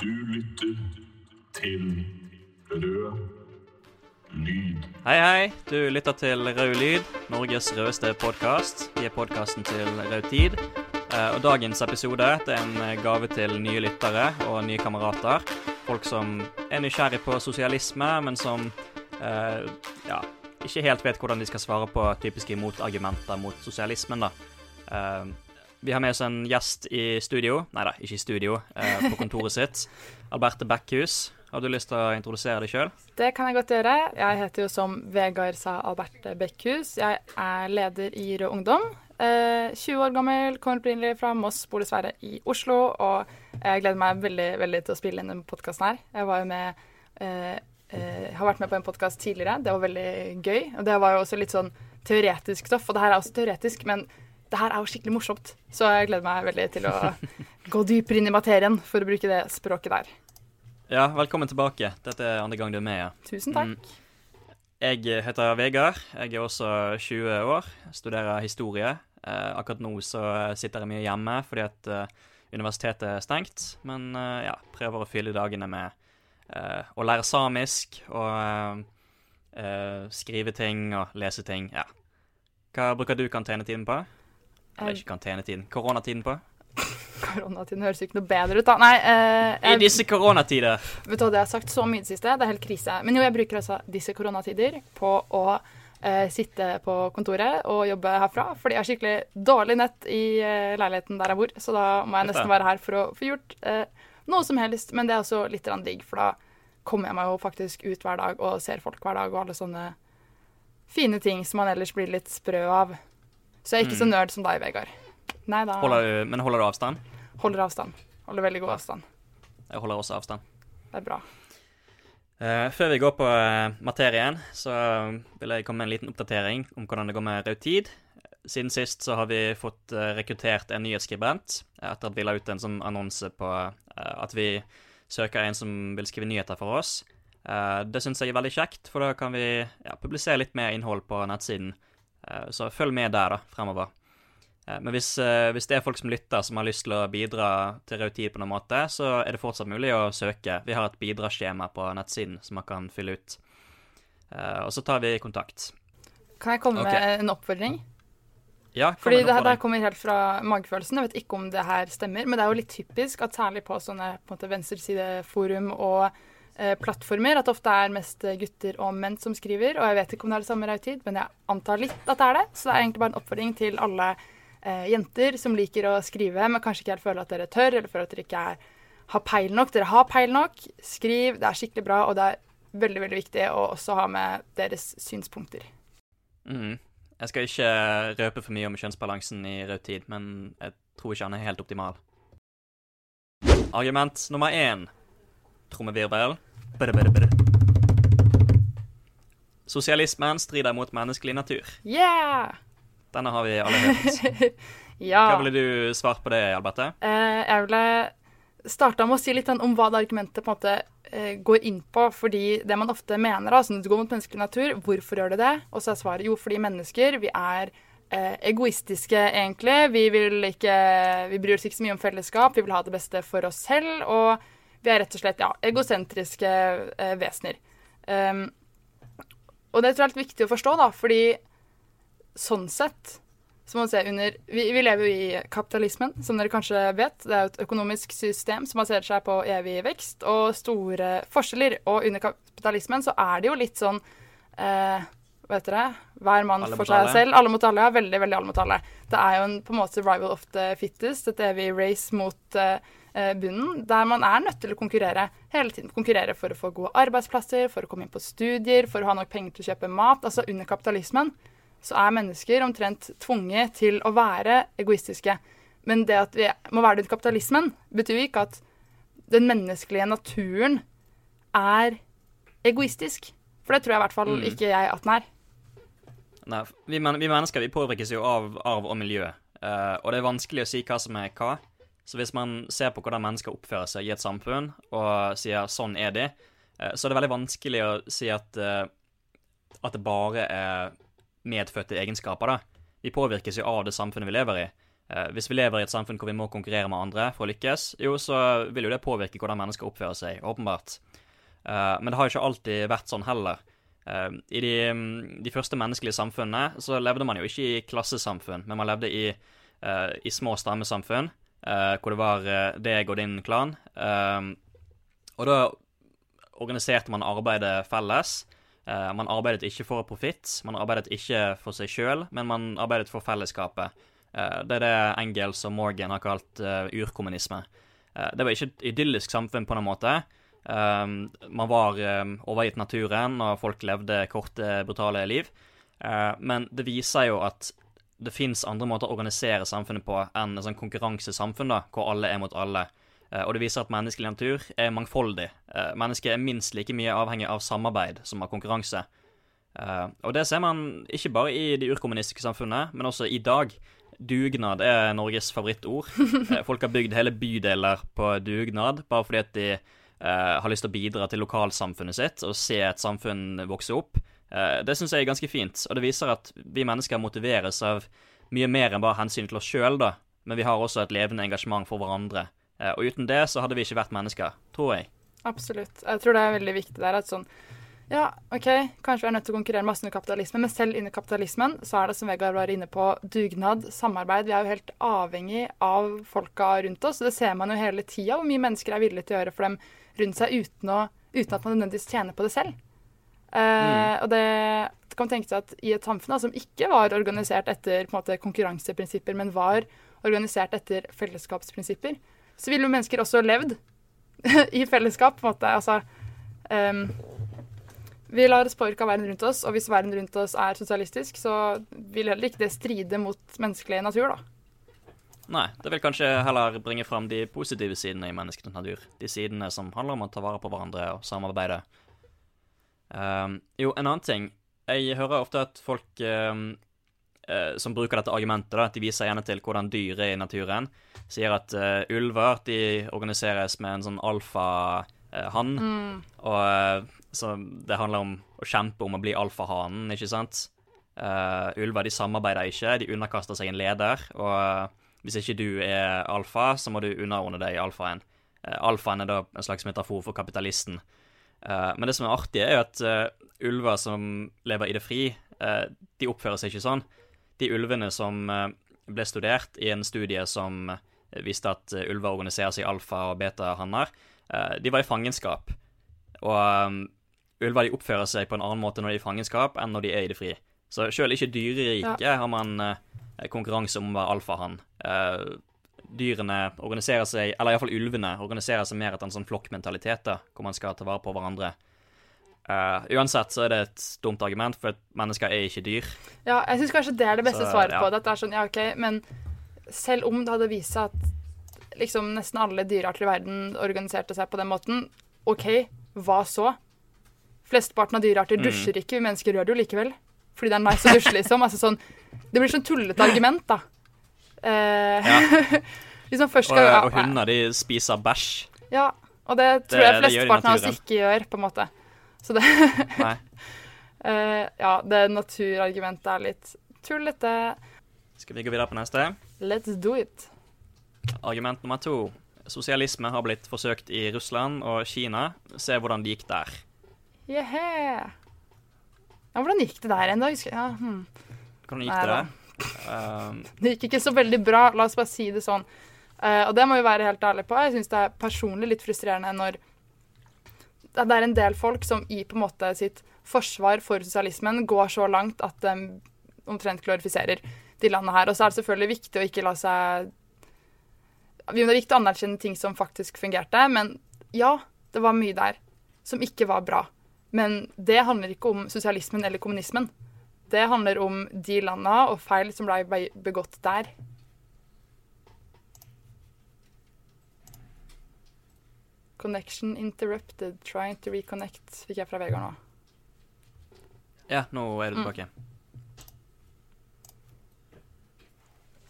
Du lytter til Rød lyd. Hei, hei. Du lytter til Rød lyd, Norges rødeste podkast. Vi er podkasten til Rød tid. Eh, Og dagens episode er en gave til nye lyttere og nye kamerater. Folk som er nysgjerrig på sosialisme, men som eh, ja, ikke helt vet hvordan de skal svare på typiske motargumenter mot sosialismen. da. Eh, vi har med oss en gjest i studio. Nei da, ikke i studio. eh, på kontoret sitt. Alberte Bekkhus. Har du lyst til å introdusere deg sjøl? Det kan jeg godt gjøre. Jeg heter jo som Vegard sa Alberte Bekkhus. Jeg er leder i Rød Ungdom. Eh, 20 år gammel, kommer opprinnelig fra Moss, bor dessverre i Oslo. Og jeg gleder meg veldig, veldig til å spille inn denne podkasten her. Jeg var jo med eh, eh, har vært med på en podkast tidligere. Det var veldig gøy. Og det var jo også litt sånn teoretisk stoff. Og det her er også teoretisk, men det her er jo skikkelig morsomt. Så jeg gleder meg veldig til å gå dypere inn i materien, for å bruke det språket der. Ja, velkommen tilbake. Dette er andre gang du er med. ja. Tusen takk. Mm. Jeg heter Vegard. Jeg er også 20 år. Studerer historie. Eh, akkurat nå så sitter jeg mye hjemme fordi at eh, universitetet er stengt. Men eh, ja, prøver å fylle dagene med eh, å lære samisk og eh, eh, skrive ting og lese ting. Ja. Hva bruker du karantenetiden på? Eller ikke karantenetiden, koronatiden på? Koronatiden høres ikke noe bedre ut, da. Nei, eh, I disse koronatider! vet du hva, det har jeg sagt så mye i det siste. Det er helt krise. Men jo, jeg bruker altså disse koronatider på å eh, sitte på kontoret og jobbe herfra. Fordi jeg har skikkelig dårlig nett i eh, leiligheten der jeg bor. Så da må jeg nesten være her for å få gjort eh, noe som helst. Men det er også litt digg, for da kommer jeg meg jo faktisk ut hver dag og ser folk hver dag og alle sånne fine ting som man ellers blir litt sprø av. Så jeg er ikke så Mm. nerd som deg, Vegard. Nei da. Holder du, men holder du avstand? Holder avstand. Holder veldig god avstand. Jeg holder også avstand. Det er bra. Uh, før vi går på uh, materien, så vil jeg komme med en liten oppdatering om hvordan det går med Rautid. Siden sist så har vi fått uh, rekruttert en nyhetsskribent eh, etter at vi la ut en sånn annonse på eh, at vi søker en som vil skrive nyheter for oss. Eh, det syns jeg er veldig kjekt, for da kan vi ja, publisere litt mer innhold på nettsiden. Eh, så følg med der, da, fremover. Eh, Men hvis, eh, hvis det er folk som lytter, som har lyst til å bidra til Rautid på noen måte, så er det fortsatt mulig å søke. Vi har et bidragsskjema på nettsiden som man kan fylle ut. Og så tar vi kontakt. Kan jeg komme okay. med en oppfordring? Ja, Fordi det her, det her kommer helt fra magefølelsen. Jeg vet ikke om det her stemmer, men det er jo litt typisk at særlig på sånne på venstresideforum og plattformer, at det ofte er mest gutter og menn som skriver. Og jeg vet ikke om det er det samme i Rautid, men jeg antar litt at det er det. Så det er egentlig bare en oppfordring til alle eh, jenter som liker å skrive, men kanskje ikke helt føler at dere tør, eller føler at dere ikke er, har peil nok. Dere har peil nok. Skriv. Det er skikkelig bra, og det er veldig, veldig viktig å også ha med deres synspunkter. Mm. Jeg skal ikke røpe for mye om kjønnsbalansen i Rautid, men jeg tror ikke han er helt optimal. Argument nummer én. Trommevirvel. Sosialismen strider mot menneskelig natur. Yeah! Denne har vi alle hørt. Ja. Hva ville du svart på det, Alberte? Uh, jeg ville starta med å si litt sånn om hva det argumentet på en måte uh, går inn på. Fordi det man ofte mener, altså når du det går mot menneskelig natur, hvorfor gjør det det? Og så er svaret jo fordi mennesker, vi er uh, egoistiske egentlig. Vi, ikke, vi bryr oss ikke så mye om fellesskap, vi vil ha det beste for oss selv. Og vi er rett og slett ja, egosentriske eh, vesener. Um, og det tror jeg er litt viktig å forstå, da, fordi sånn sett så må man se under, vi, vi lever jo i kapitalismen, som dere kanskje vet. Det er jo et økonomisk system som baserer seg på evig vekst og store forskjeller. Og under kapitalismen så er det jo litt sånn eh, heter det? Hver mann for seg selv. Alle mot alle. Ja, veldig, veldig alle mot alle. Det er jo en på en måte survival of the fittest, et evig race mot eh, bunnen, der man er nødt til å konkurrere hele tiden. Konkurrere for å få gode arbeidsplasser, for å komme inn på studier, for å ha nok penger til å kjøpe mat. Altså under kapitalismen så er mennesker omtrent tvunget til å være egoistiske. Men det at vi må være det under kapitalismen, betyr ikke at den menneskelige naturen er egoistisk. For det tror jeg i hvert fall Mm. ikke jeg at den er. Nei, vi, men, vi mennesker vi påvirkes jo av arv og miljø, uh, og det er vanskelig å si hva som er hva. Så hvis man ser på hvordan mennesker oppfører seg i et samfunn, og sier 'sånn er de', eh, så er det veldig vanskelig å si at, eh, at det bare er medfødte egenskaper, da. Vi påvirkes jo av det samfunnet vi lever i. Eh, hvis vi lever i et samfunn hvor vi må konkurrere med andre for å lykkes, jo, så vil jo det påvirke hvordan mennesker oppfører seg, åpenbart. Men det har jo ikke alltid vært sånn heller. I de, de første menneskelige samfunnene så levde man jo ikke i klassesamfunn, men man levde i, i små stammesamfunn, eh, hvor det var uh, deg og din klan. Uh, og da organiserte man arbeidet felles. Eh, man arbeidet ikke for profitt, man arbeidet ikke for seg sjøl, men man arbeidet for fellesskapet. Det er det Engels og Morgan har kalt urkommunisme. Det var ikke et idyllisk samfunn på noen måte. Um, man var um, overgitt naturen, og folk levde korte, brutale liv. Uh, men det viser jo at det fins andre måter å organisere samfunnet på enn et sånn konkurransesamfunn, da, hvor alle er mot alle. Uh, og det viser at menneskelig natur er mangfoldig. Uh, mennesket er minst like mye avhengig av samarbeid som av konkurranse. og det ser man ikke bare i de urkommunistiske samfunnet, men også i dag. Dugnad er Norges favorittord. folk har bygd hele bydeler på dugnad bare fordi at de har lyst til å bidra til lokalsamfunnet sitt og se et samfunn vokse opp. Uh, det syns jeg er ganske fint, og det viser at vi mennesker motiveres av mye mer enn bare hensyn til oss sjøl, da. Men vi har også et levende engasjement for hverandre. Uh, og uten det så hadde vi ikke vært mennesker, tror jeg. Absolutt. Jeg tror det er veldig viktig der at sånn Ja, OK, kanskje vi er nødt til å konkurrere masse under kapitalismen, men selv under kapitalismen så er det, som Vegard var inne på, dugnad, samarbeid. Vi er jo helt avhengig av folka rundt oss, og det ser man jo hele tida, hvor mye mennesker er villige til å gjøre for dem rundt seg uten, å, uten at man nødvendigvis tjener på det selv. Mm. Og det, kan tenke seg at i et samfunn da, som ikke var organisert etter måte, konkurranseprinsipper, men var organisert etter fellesskapsprinsipper, så ville jo mennesker også levd i fellesskap. på en måte. Altså, um, vi lar oss påvirke av verden rundt oss, og hvis verden rundt oss er sosialistisk, så vil heller ikke det stride mot menneskelig natur, da. Nei, det vil kanskje heller bringe fram de positive sidene i menneskenes natur. De sidene som handler om å ta vare på hverandre og samarbeide. Um, jo, en annen ting. Jeg hører ofte at folk um, uh, som bruker dette argumentet, da, de viser gjerne til hvordan dyr er i naturen, sier at uh, ulver de organiseres med en sånn alfahann. Uh, mm. Og så det handler om å kjempe om å bli alfahanen, ikke sant? Ulver de samarbeider ikke, de underkaster seg en leder. Og hvis ikke du er alfa, så må du underordne deg alfaen. Alfaen er da en slags metafor for kapitalisten. Men det som er artig, er jo at ulver som lever i det fri, de oppfører seg ikke sånn. De ulvene som ble studert i en studie som viste at ulver organiserer seg i alfa- og beta-hanner, de var i fangenskap. Og ulver de oppfører seg på en annen måte når de er i fangenskap, enn når de er i det fri. Så sjøl ikke dyreriket ja. har man konkurranse om å være alfahann. Dyrene organiserer seg, eller iallfall ulvene, organiserer seg mer etter en sånn flokkmentalitet, da, hvor man skal ta vare på hverandre. Uh, uansett så er det et dumt argument, for mennesker er ikke dyr. Ja, jeg syns kanskje det er det beste så, svaret ja. på det. At det er sånn, ja, OK, men selv om det hadde vist seg at liksom nesten alle dyrearter i verden organiserte seg på den måten, OK, hva så? Flesteparten av dyrearter mm. dusjer ikke, vi mennesker gjør det jo likevel. Fordi det er nice å dusje, liksom. Altså sånn, det blir sånn tullete argument, da. Eh, ja. liksom først skal, og, og hunder, de spiser bæsj. Ja, og det tror det, jeg flesteparten av oss ikke gjør, på en måte. Så det Nei. uh, Ja, det naturargumentet er litt tullete. Skal vi gå videre på neste? Let's do it. Argument nummer to. Sosialisme har blitt forsøkt i Russland og Kina. Se hvordan det gikk der. Yeah. Ja, hvordan gikk det der ennå? Ja, hmm. Hvordan gikk det der? Um, det gikk ikke så veldig bra, la oss bare si det sånn. Uh, og det må vi være helt ærlige på. Jeg syns det er personlig litt frustrerende når det er en del folk som i på en måte sitt forsvar for sosialismen går så langt at de omtrent glorifiserer de landene her. Og så er det selvfølgelig viktig å ikke la seg Det er viktig å anerkjenne ting som faktisk fungerte, men ja, det var mye der som ikke var bra. Men det handler ikke om sosialismen eller kommunismen. Det handler om de landa og feil som ble begått der. Connection interrupted. Trying to reconnect, fikk jeg fra Vegard nå. Ja, nå er du tilbake. Mm.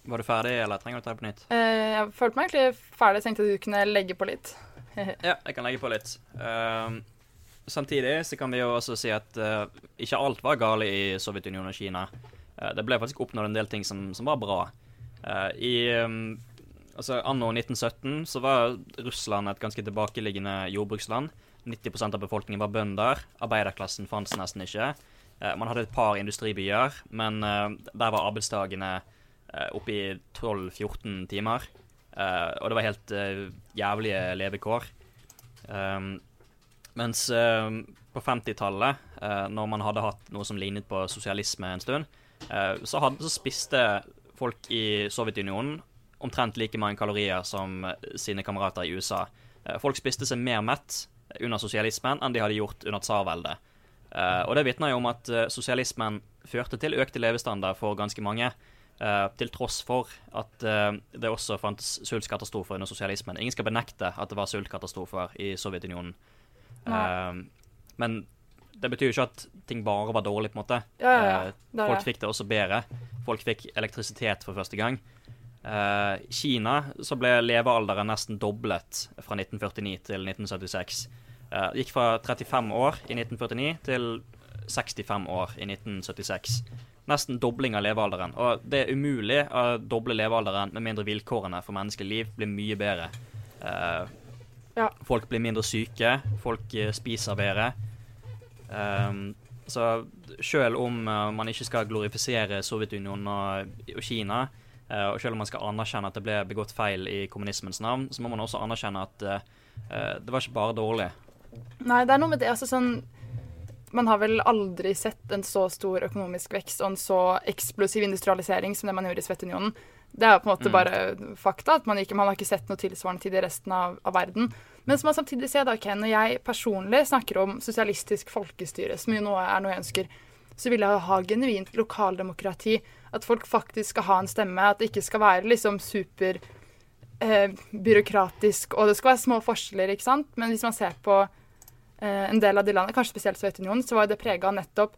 Var du ferdig, eller trenger du ta det på nytt? Uh, jeg følte meg egentlig ferdig. Tenkte du kunne legge på litt. ja, jeg kan legge på litt. Um, samtidig så kan vi jo også si at uh, ikke alt var galt i Sovjetunionen og Kina. Uh, det ble faktisk oppnådd en del ting som, som var bra. Uh, I um, altså anno 1917 så var Russland et ganske tilbakeliggende jordbruksland. 90% av befolkningen var bønder. Arbeiderklassen fantes nesten ikke. Man hadde et par industribyer, men der var arbeidsdagene oppe i 12-14 timer. Og det var helt jævlige levekår. Um, mens eh, på 50-tallet, eh, når man hadde hatt noe som lignet på sosialisme en stund, eh, så, hadde, så spiste folk i Sovjetunionen omtrent like mange kalorier som sine kamerater i USA. Eh, folk spiste seg mer mett under sosialismen enn de hadde gjort under tsarveldet. Eh, og det vitner jo om at eh, sosialismen førte til økte levestandard for ganske mange. Uh, til tross for at uh, det også fantes sultkatastrofer under sosialismen. Ingen skal benekte at det var sultkatastrofer i Sovjetunionen. Eh, men det betyr jo ikke at ting bare var dårlig, på en måte. Ja, ja, ja. Eh, Det er folk fikk det også bedre. Folk fikk elektrisitet for første gang. Uh, Kina så ble levealderen nesten doblet fra 1949 til 1976. Uh, gikk fra 35 år i 1949 til 65 år i 1976. Nesten dobling av levealderen. Og det er umulig å doble levealderen med mindre vilkårene for menneskelig liv blir mye bedre. Eh, Ja. Folk blir mindre syke, folk eh, spiser bedre. Um, så selv om eh, man ikke skal glorifisere Sovjetunionen og, og Kina, eh, og selv om man skal anerkjenne at det ble begått feil i kommunismens navn, så må man også anerkjenne at eh, eh, det var ikke bare dårlig. Nei, det er noe med det. altså sånn Man har vel aldri sett en så stor økonomisk vekst og en så eksplosiv industrialisering som det man gjorde i Sovjetunionen. Det er på en måte Mm. bare fakta. at man, ikke, man har ikke sett noe tilsvarende til det i resten av, av verden. Men som man samtidig ser, da, ok, når jeg personlig snakker om sosialistisk folkestyre, som jo nå er noe jeg ønsker, så vil jeg ha genuint lokaldemokrati. At folk faktisk skal ha en stemme. At det ikke skal være liksom superbyråkratisk. eh, og det skal være små forskjeller, ikke sant. Men hvis man ser på eh, en del av de landene, kanskje spesielt Sovjetunionen, så var det prega av nettopp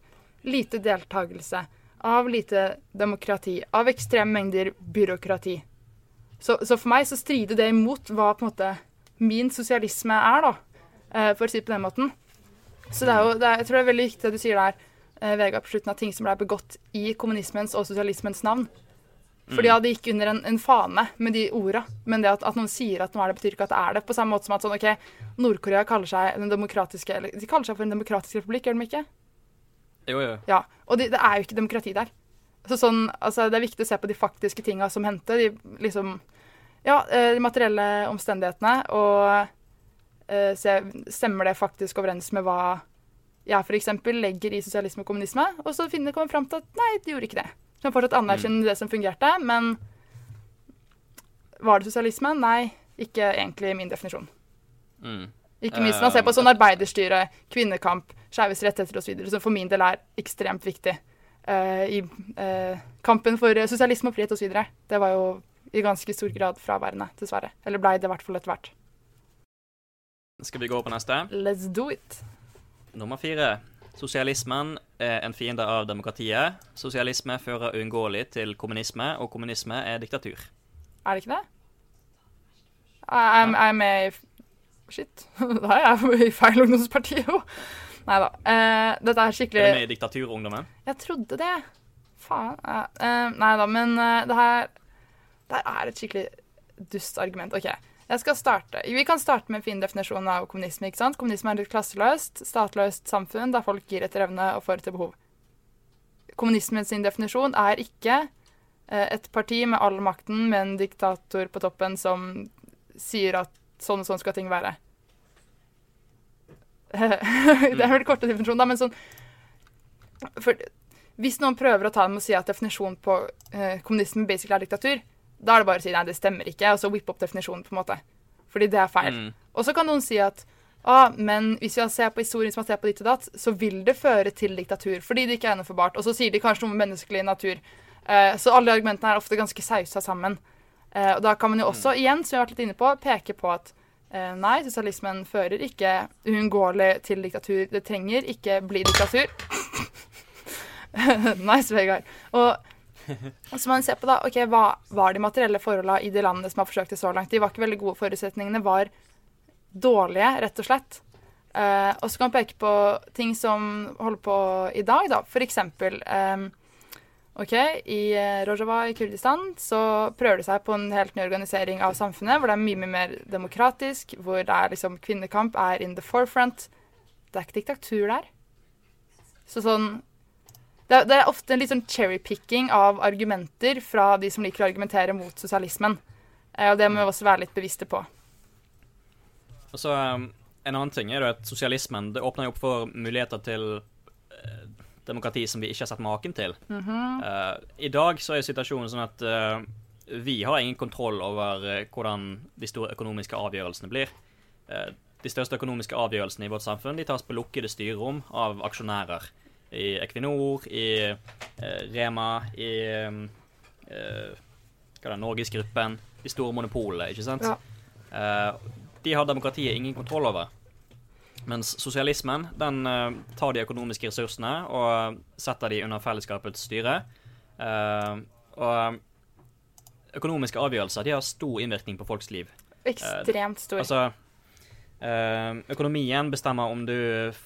lite deltakelse, av lite demokrati, av ekstreme mengder byråkrati. Så, så for meg så strider det imot hva på en måte min sosialisme er, da, eh, for å si det på den måten. Så det er jo, det er, jeg tror det er veldig viktig det du sier der, eh, Vegard, på slutten av ting som ble begått i kommunismens og sosialismens navn. Fordi ja, det gikk under en, en fane med de orda, men det at, at noen sier at noe er det, betyr ikke at det er det. På samme måte som at sånn, ok, Nord-Korea kaller seg den demokratiske De kaller seg for en demokratisk republikk, gjør de ikke? Jo, jo. Ja. Og det, det er jo ikke demokrati der. Så sånn, altså, det er viktig å se på de faktiske tinga som hendte. De, liksom, ja, eh, de materielle omstendighetene, og uh, se stemmer det faktisk overens med hva jeg f.eks. legger i sosialisme og kommunisme, og så finner kommer fram til at nei, de gjorde ikke det. Så jeg fortsatt anerkjenner det som fungerte, men var det sosialisme? Nei, ikke egentlig min definisjon. Mm. Ikke minst når man ser på sånn arbeiderstyre, kvinnekamp, skeives rettigheter osv., som for min del er ekstremt viktig uh, i uh, kampen for sosialisme og frihet osv. Det var jo i ganske stor grad fraværende, dessverre. Eller blei det i hvert fall etter hvert. Skal vi gå på neste? Let's do it. Nummer fire. Sosialismen er en fiende av demokratiet. Sosialisme fører uunngåelig til kommunisme, og kommunisme er diktatur. Er det ikke det? Jeg Er med i Shit. Da er jeg i feil ungdomsparti, jo. Nei da. Eh, dette er skikkelig Er du med i Diktaturungdommen? Jeg trodde det. Faen. Ja. Eh, nei da, men eh, det her Det her er et skikkelig dust argument. OK. Jeg skal starte. Vi kan starte med en fin definisjon av kommunisme. ikke sant? Kommunisme er et klasseløst, statløst samfunn der folk gir etter evne og får etter behov. Kommunismens definisjon er ikke eh, et parti med all makten med en diktator på toppen som sier at sånn og sånn skal ting være. det er vel korte definisjon, da, men sånn for hvis noen prøver å ta dem og si at definisjonen på eh, kommunisme basically er diktatur, da er det bare å si nei, det stemmer ikke, og så whippe opp definisjonen, på en måte. Fordi det er feil. Mm. Og så kan noen si at ah, men hvis vi ser på historien som man ser på ditt og datt, så vil det føre til diktatur, fordi det ikke er gjennomførbart. Og så sier de kanskje noe om menneskelig natur. Eh, så alle argumentene er ofte ganske sausa sammen. Eh, og da kan man jo også, igjen, som jeg har vært litt inne på, peke på at eh, nei, sosialismen fører ikke uunngåelig til diktatur. Det trenger ikke bli diktatur. nice, Vegard. Og så må man se på da, ok, hva var de materielle forholdene i de landene som har forsøkt det så langt. De var ikke veldig gode. Forutsetningene var dårlige, rett og slett. Eh, og så kan man peke på ting som holder på i dag, da. Eksempel eh, OK, i eh, Rojava i Kurdistan så prøver de seg på en helt ny organisering av samfunnet, hvor det er mye, mye mer demokratisk, hvor det er liksom kvinnekamp er in the forefront. Det er ikke diktatur der. Så sånn det er, det er ofte en litt sånn cherrypicking av argumenter fra de som liker å argumentere mot sosialismen. Eh, og det må vi også være litt bevisste på. Og så um, En annen ting er jo at sosialismen det åpner jo opp for muligheter til eh, demokrati som vi ikke har sett maken til. Eh, I dag så er situasjonen sånn at uh, vi har ingen kontroll over eh, hvordan de store økonomiske avgjørelsene blir. De største økonomiske avgjørelsene i vårt samfunn de tas på lukkede styrerom av aksjonærer. I Equinor, i Rema, i hva er det, Norgesgruppen. De store monopolene, ikke sant? Ja. De har demokratiet ingen kontroll over. Mens sosialismen den eh, tar de økonomiske ressursene og setter de under fellesskapets styre. Eh, og økonomiske avgjørelser de har stor innvirkning på folks liv. Ekstremt stor. Altså, eh, økonomien bestemmer om du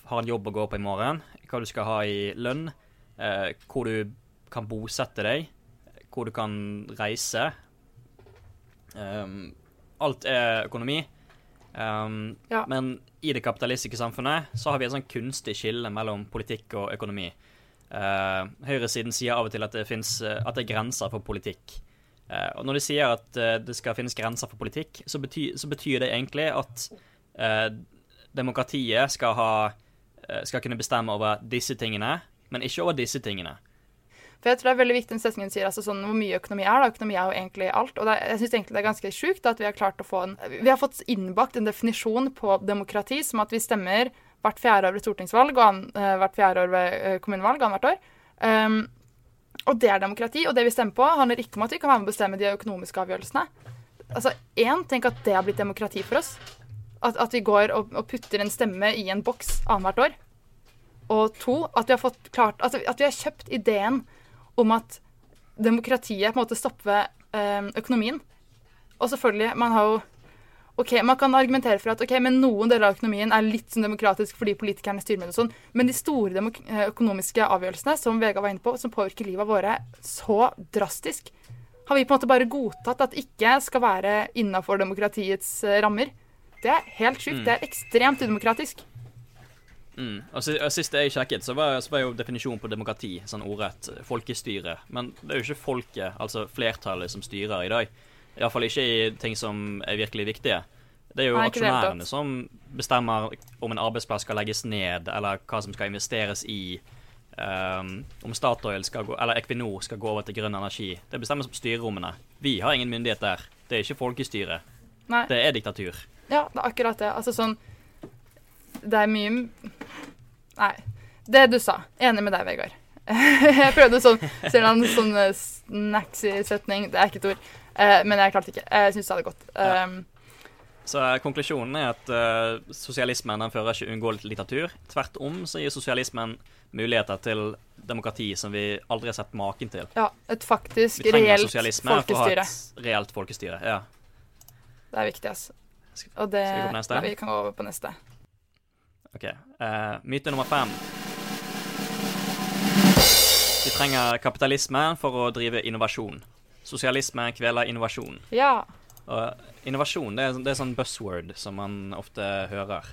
har en jobb å gå på i morgen, hva du skal ha i lønn, eh, hvor du kan bosette deg, hvor du kan reise. Alt er økonomi. Um, Ja. Men i det kapitalistiske samfunnet så har vi et sånn kunstig skille mellom politikk og økonomi. Uh, høyresiden sier av og til at det, finnes, eh, at det er grenser for politikk. Uh, og når de sier at uh, det skal finnes grenser for politikk, så betyr, så betyr det egentlig at eh, demokratiet skal, ha, skal kunne bestemme over disse tingene, men ikke over disse tingene. For jeg tror det er veldig viktig den setningen sier, altså sånn hvor mye økonomi er. da, Økonomi er jo egentlig alt. Og er- jeg syns egentlig det er ganske sjukt at vi har klart å få en Vi har fått innbakt en definisjon på demokrati som at vi stemmer hvert fjerde år ved stortingsvalg og an, uh, hvert fjerde år ved uh, kommunevalg annethvert år. Um, og det er demokrati. Og det vi stemmer på, handler ikke om at vi kan være med å bestemme de økonomiske avgjørelsene. Altså, én, tenk at det har blitt demokrati for oss. At, at vi går og, og putter en stemme i en boks annethvert år. Og to, at vi har fått klart altså, At vi har kjøpt ideen om at demokratiet på en måte stopper eh, økonomien. Og selvfølgelig, man har jo Ok, Man kan argumentere for at ok, men noen deler av økonomien er litt sånn demokratisk fordi politikerne styrer med det og sånn, men de store eh, økonomiske avgjørelsene som Vega var inne på, som påvirker livet våre så drastisk, har vi på en måte bare godtatt at ikke skal være innafor demokratiets eh, rammer. Det er helt sjukt. Det er ekstremt udemokratisk. Mm. Og, og Sist jeg sjekket, så var, så var jo definisjonen på demokrati sånn ordrett folkestyre. Men det er jo ikke folket, altså flertallet, som styrer i dag. Iallfall ikke i ting som er virkelig viktige. Det er jo Nei, aksjonærene som bestemmer om en arbeidsplass skal legges ned, eller hva som skal investeres i. Um, om Statoil skal gå, eller Equinor skal gå over til grønn energi. Det bestemmes på styrerommene. Vi har ingen myndighet der. Det er ikke folkestyre. Nei. Det er diktatur. Ja, det er akkurat det. Altså sånn Det er mye Nei. Det du sa. Enig med deg, Vegard. jeg prøvde sånn Ser du sånn snacks snacksy setning? Det er ikke et ord. Eh, men jeg klarte ikke. Jeg syns det hadde gått. Ja. Um, Så eh, konklusjonen er at uh, sosialismen den fører ikke uunngåelig litteratur. Tvert om så gir sosialismen muligheter til demokrati som vi aldri har sett maken til. ja, et faktisk, reelt folkestyre. et reelt folkestyre. Ja. Det er viktig, altså. Og det vi? Ja, vi kan gå over på neste. OK. Uh, myte nummer fem. Vi trenger kapitalisme for å drive innovasjon. Sosialisme kveler innovasjon. Ja. Og innovasjon det er, det er sånn buzzword som man ofte hører.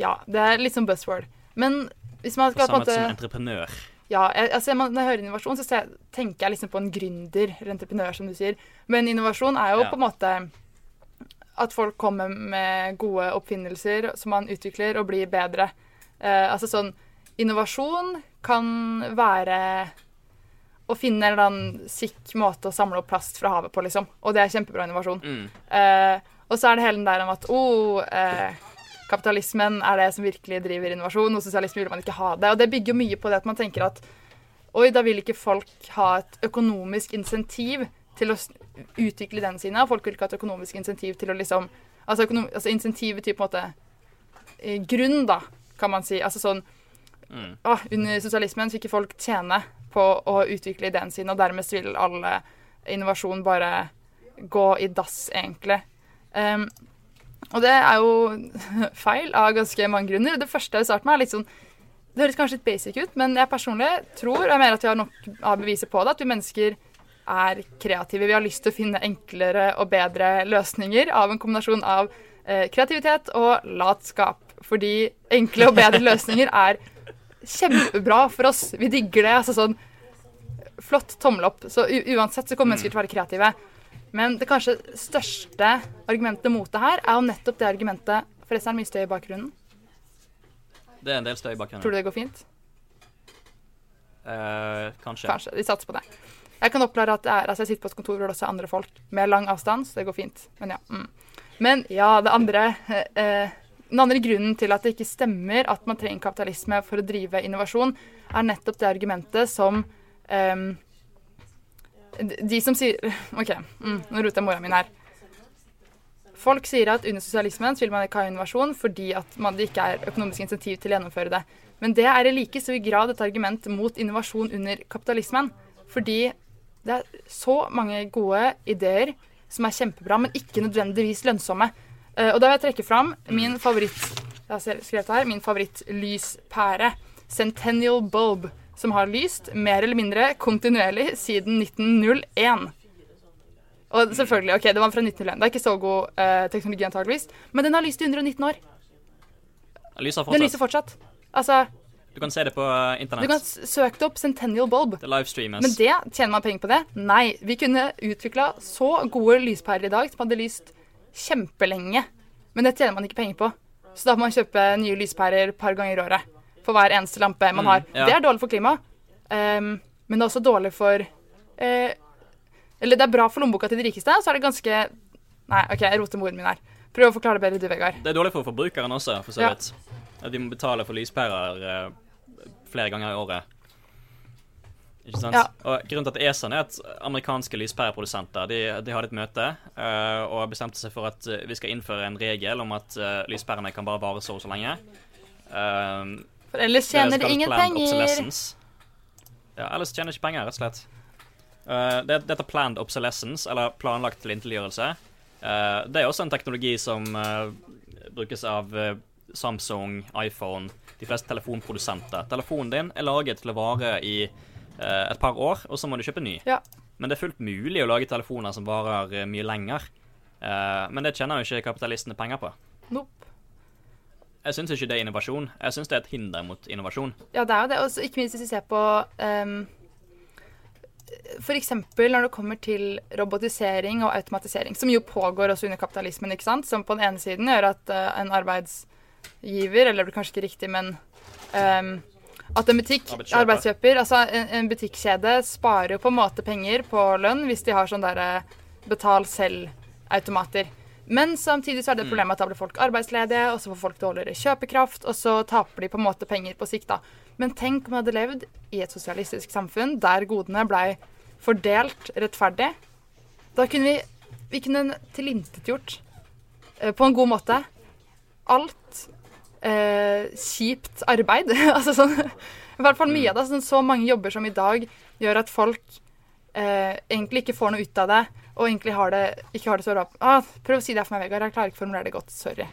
Ja, det er litt sånn buzzword. Men hvis man skal på en måte som entreprenør. Ja, jeg, altså når jeg hører innovasjon, så tenker jeg liksom på en gründer eller entreprenør, som du sier. Men innovasjon er jo Ja. på en måte at folk kommer med gode oppfinnelser som man utvikler og blir bedre. Eh, altså sånn Innovasjon kan være å finne en eller annen sikk måte å samle opp plast fra havet på, liksom. Og det er kjempebra innovasjon. Mm. Eh, og så er det hele den der om at oh, eh, kapitalismen er det som virkelig driver innovasjon, og sosialisme vil man ikke ha det. Og det bygger mye på det at man tenker at oi, da vil ikke folk ha et økonomisk insentiv til å utvikle den sine, og folk vil ikke ha et økonomisk insentiv til å liksom Altså, økonom, altså insentiv til på en måte eh, grunn, da, kan man si. Altså sånn Mm. å, Under sosialismen fikk ikke folk tjene på å utvikle ideen sin, og dermed vil all innovasjon bare gå i dass, egentlig. Um, og det er jo feil av ganske mange grunner. Det første jeg vil starte med, er litt sånn Det høres kanskje litt basic ut, men jeg personlig tror, og jeg mener at vi har nok av beviser på det, at vi mennesker er kreative. Vi har lyst til å finne enklere og bedre løsninger av en kombinasjon av eh, kreativitet og latskap. Fordi enkle og bedre løsninger er kjempebra for oss. Vi digger det. altså sånn Flott tommel opp. Så uansett så kommer mennesker til å være kreative. Men det kanskje største argumentet mot det her er jo nettopp det argumentet Forresten er det mye støy i bakgrunnen. Det er en del støy i bakgrunnen. Tror du det går fint? Eh, kanskje. Kanskje. Vi satser på det. Jeg kan oppklare at er, altså jeg sitter på et kontor hvor det også er andre folk med lang avstand, så det går fint. Men ja. Mm. Men ja, det andre eh, eh, Den andre grunnen til at det ikke stemmer at man trenger kapitalisme for å drive innovasjon, er nettopp det argumentet som eh, De som sier OK, mm, nå roter jeg mora min her. Folk sier at under sosialismen vil man ikke ha innovasjon fordi at man, det ikke er økonomisk insentiv til å gjennomføre det. Men det er i like stor grad et argument mot innovasjon under kapitalismen. Fordi det er så mange gode ideer som er kjempebra, men ikke nødvendigvis lønnsomme. Uh, og da vil jeg trekke fram min favoritt jeg har skrevet her, min favorittlyspære. Centennial Bulb, som har lyst mer eller mindre kontinuerlig siden 1901. Og selvfølgelig, ok, det var fra 1901. Det er ikke så god eh, teknologi antageligvis. Men den har lyst i 119 år. Den lyser fortsatt. Den lyser fortsatt. Altså Du kan se det på uh, internett. Du kan søke det opp Centennial Bulb. Det livestreames. Men det, tjener man penger på det? Nei. Vi kunne utvikla så gode lyspærer i dag som hadde lyst kjempelenge. Men det tjener man ikke penger på. Så da må man kjøpe nye lyspærer et par ganger i året. For hver eneste lampe man Mm, har. ja. Det er dårlig for klimaet. Um, men det er også dårlig for uh, Eller det er bra for lommeboka til de rikeste, så er det ganske Nei, OK, jeg roter moren min her. Prøv å forklare det bedre du, Vegard. Det er dårlig for forbrukeren også, for så Ja. vidt. At de må betale for lyspærer eh, flere ganger i året. Ikke sant? Ja. Og Grunnen til at ESA er at amerikanske lyspæreprodusenter de, de hadde et møte uh, og bestemte seg for at eh, vi skal innføre en regel om at uh, lyspærene kan bare vare så og så lenge. Uh, For ellers tjener de ingen penger. Ja, ellers tjener de ikke penger, rett og slett. Uh, det, dette planned obsolescence, eller planlagt tilintetgjørelse, uh, det er også en teknologi som brukes av Samsung, iPhone, de fleste telefonprodusenter. Telefonen din er laget til å vare i eh, et par år, og så må du kjøpe ny. Ja. Men det er fullt mulig å lage telefoner som varer eh, mye lenger. Eh, men det tjener jo ikke kapitalistene penger på. Nope. Jeg syns ikke det er innovasjon. Jeg syns det er et hinder mot innovasjon. Ja, det er jo det. Og ikke minst hvis vi ser på um, F.eks. når det kommer til robotisering og automatisering, som jo pågår også under kapitalismen, ikke sant? som på den ene siden gjør at en en arbeidsgiver, eller det blir kanskje ikke riktig, men um, at en butikk, Arbeidskjøper. arbeidskjøper, altså en, en butikkjede sparer jo på en måte penger på lønn hvis de har sånn derre betal selv-automater. Men samtidig så er det et problem at da blir folk arbeidsledige, og så får folk dårligere kjøpekraft, og så taper de på en måte penger på sikt, da. Men tenk om vi hadde levd i et sosialistisk samfunn der godene blei fordelt rettferdig. Da kunne vi, vi kunne tilintetgjort eh, på en god måte alt eh, kjipt arbeid. altså sånn I hvert fall mye av det. Sånn, så mange jobber som i dag gjør at folk eh, egentlig ikke får noe ut av det, og egentlig har det, ikke har det så bra. Ah, prøv å si det for meg, Vegard. Jeg klarer ikke å formulere det godt. Sorry.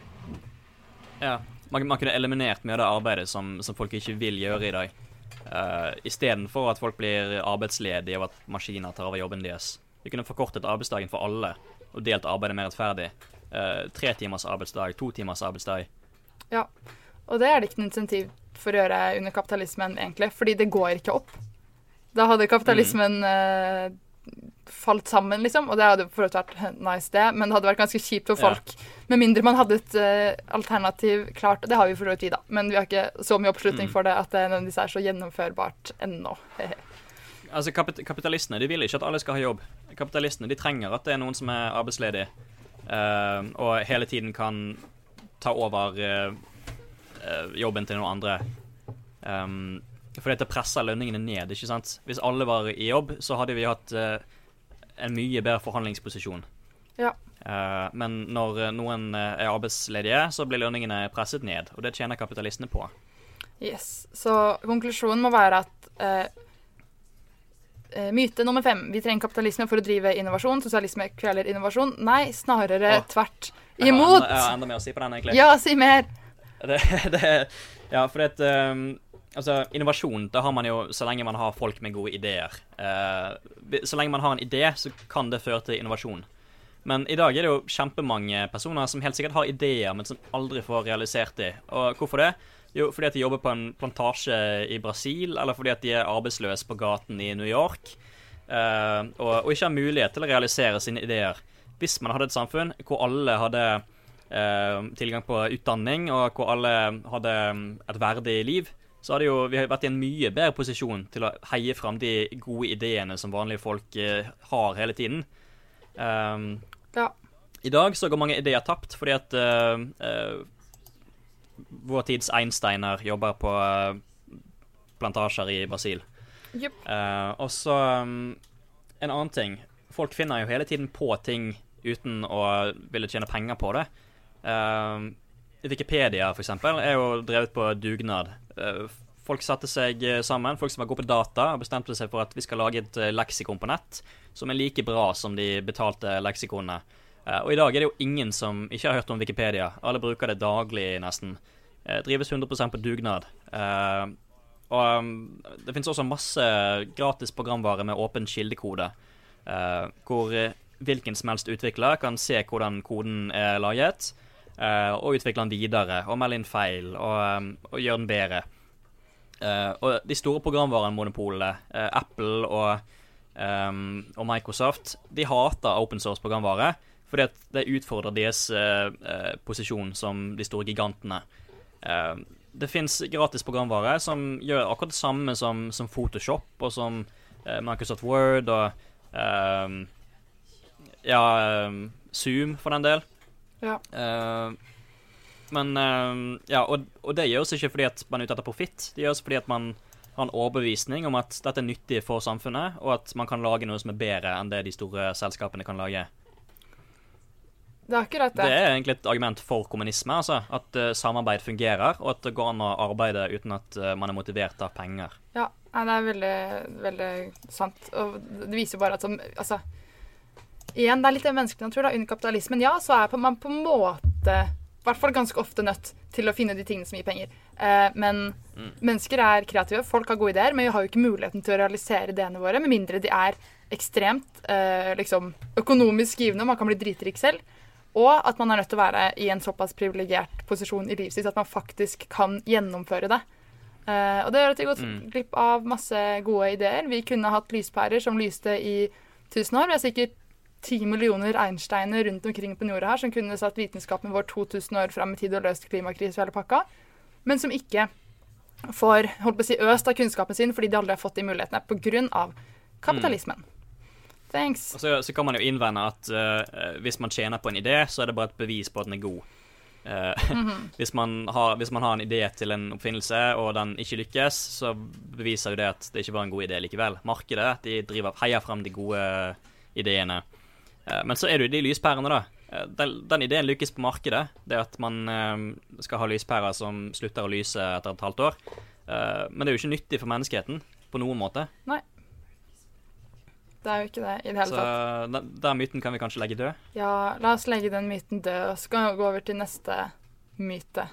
Ja, man, man kunne eliminert mye av det arbeidet som, som folk ikke vil gjøre i dag. Uh, Istedenfor at folk blir arbeidsledige og at maskiner tar over jobben deres. Vi kunne forkortet arbeidsdagen for alle og delt arbeidet mer rettferdig. Uh, tre timers arbeidsdag, to timers arbeidsdag. Ja. Og det er det ikke noe insentiv for å gjøre under kapitalismen, egentlig. Fordi det går ikke opp. Da hadde kapitalismen eh, falt sammen, liksom. Og det hadde for vært nice, det. Men det hadde vært ganske kjipt for Ja. folk. Med mindre man hadde et eh, alternativ klart. Det har vi for så vidt vi, da. Men vi har ikke så mye oppslutning Mm. for det at det nødvendigvis er så gjennomførbart ennå. Altså, kapit kapitalistene de vil ikke at alle skal ha jobb. Kapitalistene de trenger at det er noen som er arbeidsledig, Uh, og hele tiden kan ta over eh, eh, jobben til noen andre. Um, for dette presser lønningene ned, ikke sant. Hvis alle var i jobb, så hadde vi hatt eh, en mye bedre forhandlingsposisjon. Ja. Men når noen er arbeidsledige, så blir lønningene presset ned, og det tjener kapitalistene på. Yes. Så konklusjonen må være at eh, Myte nummer fem. Vi trenger kapitalisme for å drive innovasjon. Sosialisme kveler innovasjon. Nei, snarere oh. tvert imot. jeg har enda mer å si på den, egentlig. Ja, si mer. Det, det, ja, for det, um, Altså, innovasjon, det har man jo så lenge man har folk med gode ideer. Uh, så lenge man har en idé, så kan det føre til innovasjon. Men i dag er det jo kjempemange personer som helt sikkert har ideer, men som aldri får realisert de. Og hvorfor det? Jo, fordi at de jobber på en plantasje i Brasil, eller fordi at de er arbeidsløse på gaten i New York. Uh, og, og, ikke har mulighet til å realisere sine ideer. Hvis man hadde et samfunn hvor alle hadde eh, tilgang på utdanning, og hvor alle hadde mm, et verdig liv, så hadde jo vi vært i en mye bedre posisjon til å heie fram de gode ideene som vanlige folk eh, har hele tiden. Um, ja. I dag så går mange ideer tapt fordi at uh, uh, vår tids Einsteiner jobber på uh, plantasjer i Brasil. Yep. og så um, en annen ting. Folk finner jo hele tiden på ting uten å ville tjene penger på det. Wikipedia, for eksempel, er jo drevet på dugnad. folk satte seg sammen, folk som var gode på data, bestemte seg for at vi skal lage et leksikon på nett som er like bra som de betalte leksikonene. Uh, og i dag er det jo ingen som ikke har hørt om Wikipedia. Alle bruker det daglig, nesten. Uh, drives 100 på dugnad. Uh, og um, det finnes også masse gratis programvare med åpen kildekode, hvor hvilken som helst utvikler kan se hvordan koden er laget, og utvikle den videre, og melde inn feil, og, um, og gjøre den bedre. og de store programvaremonopolene, Apple og um, og Microsoft de hater open source programvare fordi at det utfordrer deres uh, uh, posisjon som de store gigantene. Uh, det fins gratis programvare som gjør akkurat det samme som, som Photoshop og som eh, Microsoft Word og ja, Zoom, for den del. Ja. men ja, og, og det gjøres ikke fordi at man er ute etter profitt. Det gjøres fordi at man har en overbevisning om at dette er nyttig for samfunnet, og at man kan lage noe som er bedre enn det de store selskapene kan lage. Det er akkurat det. Det er egentlig et argument for kommunisme, altså. At uh, samarbeid fungerer, og at det går an å arbeide uten at uh, man er motivert av penger. Ja, det er veldig, veldig sant. Og det viser bare at som Altså, igjen, det er litt menneskelig natur, da. Under kapitalismen, ja, så er man på en måte i hvert fall ganske ofte nødt til å finne de tingene som gir penger. Eh, men mm. mennesker er kreative, folk har gode ideer, men vi har jo ikke muligheten til å realisere ideene våre med mindre de er ekstremt eh, liksom, økonomisk givende, man kan bli dritrik selv. Og at man er nødt til å være i en såpass privilegert posisjon i livet sitt at man faktisk kan gjennomføre det. Eh, og det gjør at vi går mm. glipp av masse gode ideer. Vi kunne hatt lyspærer som lyste i tusen år. Vi har sikkert ti millioner Einsteiner rundt omkring på jorda her som kunne satt vitenskapen vår 2000 år fram i tid og løst klimakrisen og hele pakka men som ikke får holdt på å si, øst av kunnskapen sin fordi de aldri har fått de mulighetene pga. kapitalismen. Mm. Thanks. Og så, så, kan man jo innvende at uh, hvis man tjener på en idé, så er det bare et bevis på at den er god. Uh, mm -hmm. hvis, man har, hvis, man har, en idé til en oppfinnelse, og den ikke lykkes, så beviser jo det at det ikke var en god idé likevel. Markedet de driver, heier frem de gode ideene. Uh, men så er det jo de lyspærene, da. Eh, den, den, ideen lykkes på markedet. Det at man eh, skal ha lyspærer som slutter å lyse etter et halvt år. Eh, men det er jo ikke nyttig for menneskeheten på noen måte. Nei. Det er jo ikke det i det hele så, tatt. Den, den myten kan vi kanskje legge død? Ja, la oss legge den myten død, og så kan vi gå over til neste myte.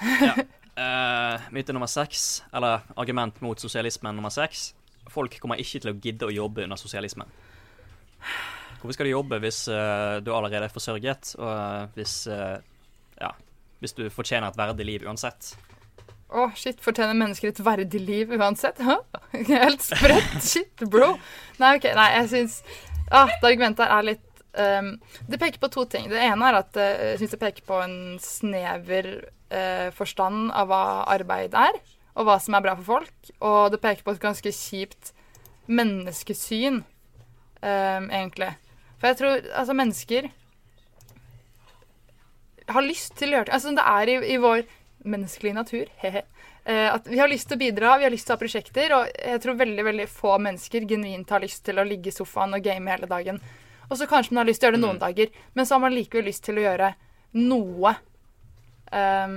ja. Uh, myte nummer seks, eller argument mot sosialismen nummer seks. Folk kommer ikke til å gidde å jobbe under sosialismen. Hvorfor skal du jobbe hvis uh, du allerede er forsørget, og uh, hvis uh, Ja, hvis du fortjener et verdig liv uansett? Å, oh, shit. Fortjener mennesker et verdig liv uansett? Helt sprøtt. shit, bro. Nei, OK. Nei, jeg syns ah, Det argumentet her er litt um, Det peker på to ting. Det ene er at jeg syns det peker på en snever forstand av hva arbeid er, og hva som er bra for folk. Og det peker på et ganske kjipt menneskesyn, um, egentlig. For jeg tror altså mennesker har lyst til å gjøre det. Altså det er i, i vår menneskelige natur. He-he. Eh, at vi har lyst til å bidra, vi har lyst til å ha prosjekter. Og jeg tror veldig veldig få mennesker genuint har lyst til å ligge i sofaen og game hele dagen. Og så kanskje man har lyst til å gjøre det noen mm. dager, men så har man likevel lyst til å gjøre noe. Um,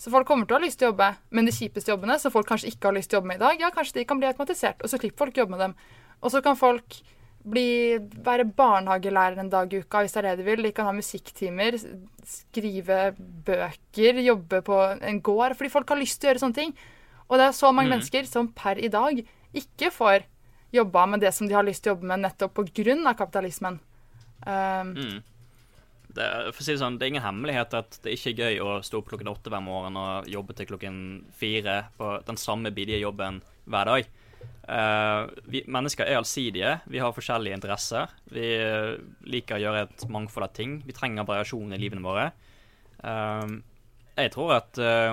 så folk kommer til å ha lyst til å jobbe men de kjipeste jobbene, som folk kanskje ikke har lyst til å jobbe med i dag. Ja, kanskje de kan bli automatisert, og så slipper folk jobbe med dem. Og så kan folk bli, være barnehagelærer en dag i uka hvis det er det de vil. De kan ha musikktimer, skrive bøker, jobbe på en gård. Fordi folk har lyst til å gjøre sånne ting. Og det er så mange Mm. mennesker som per i dag ikke får jobba med det som de har lyst til å jobbe med nettopp pga. kapitalismen. Um, Mm. Det, for å si det sånn, det er ingen hemmelighet at det ikke er gøy å stå opp klokken åtte hver morgen og jobbe til klokken fire på den samme bidige jobben hver dag. Eh, vi mennesker er allsidige. Vi har forskjellige interesser. Vi eh, liker å gjøre et mangfold av ting. Vi trenger variasjon i livene våre. Uh, jeg tror at uh,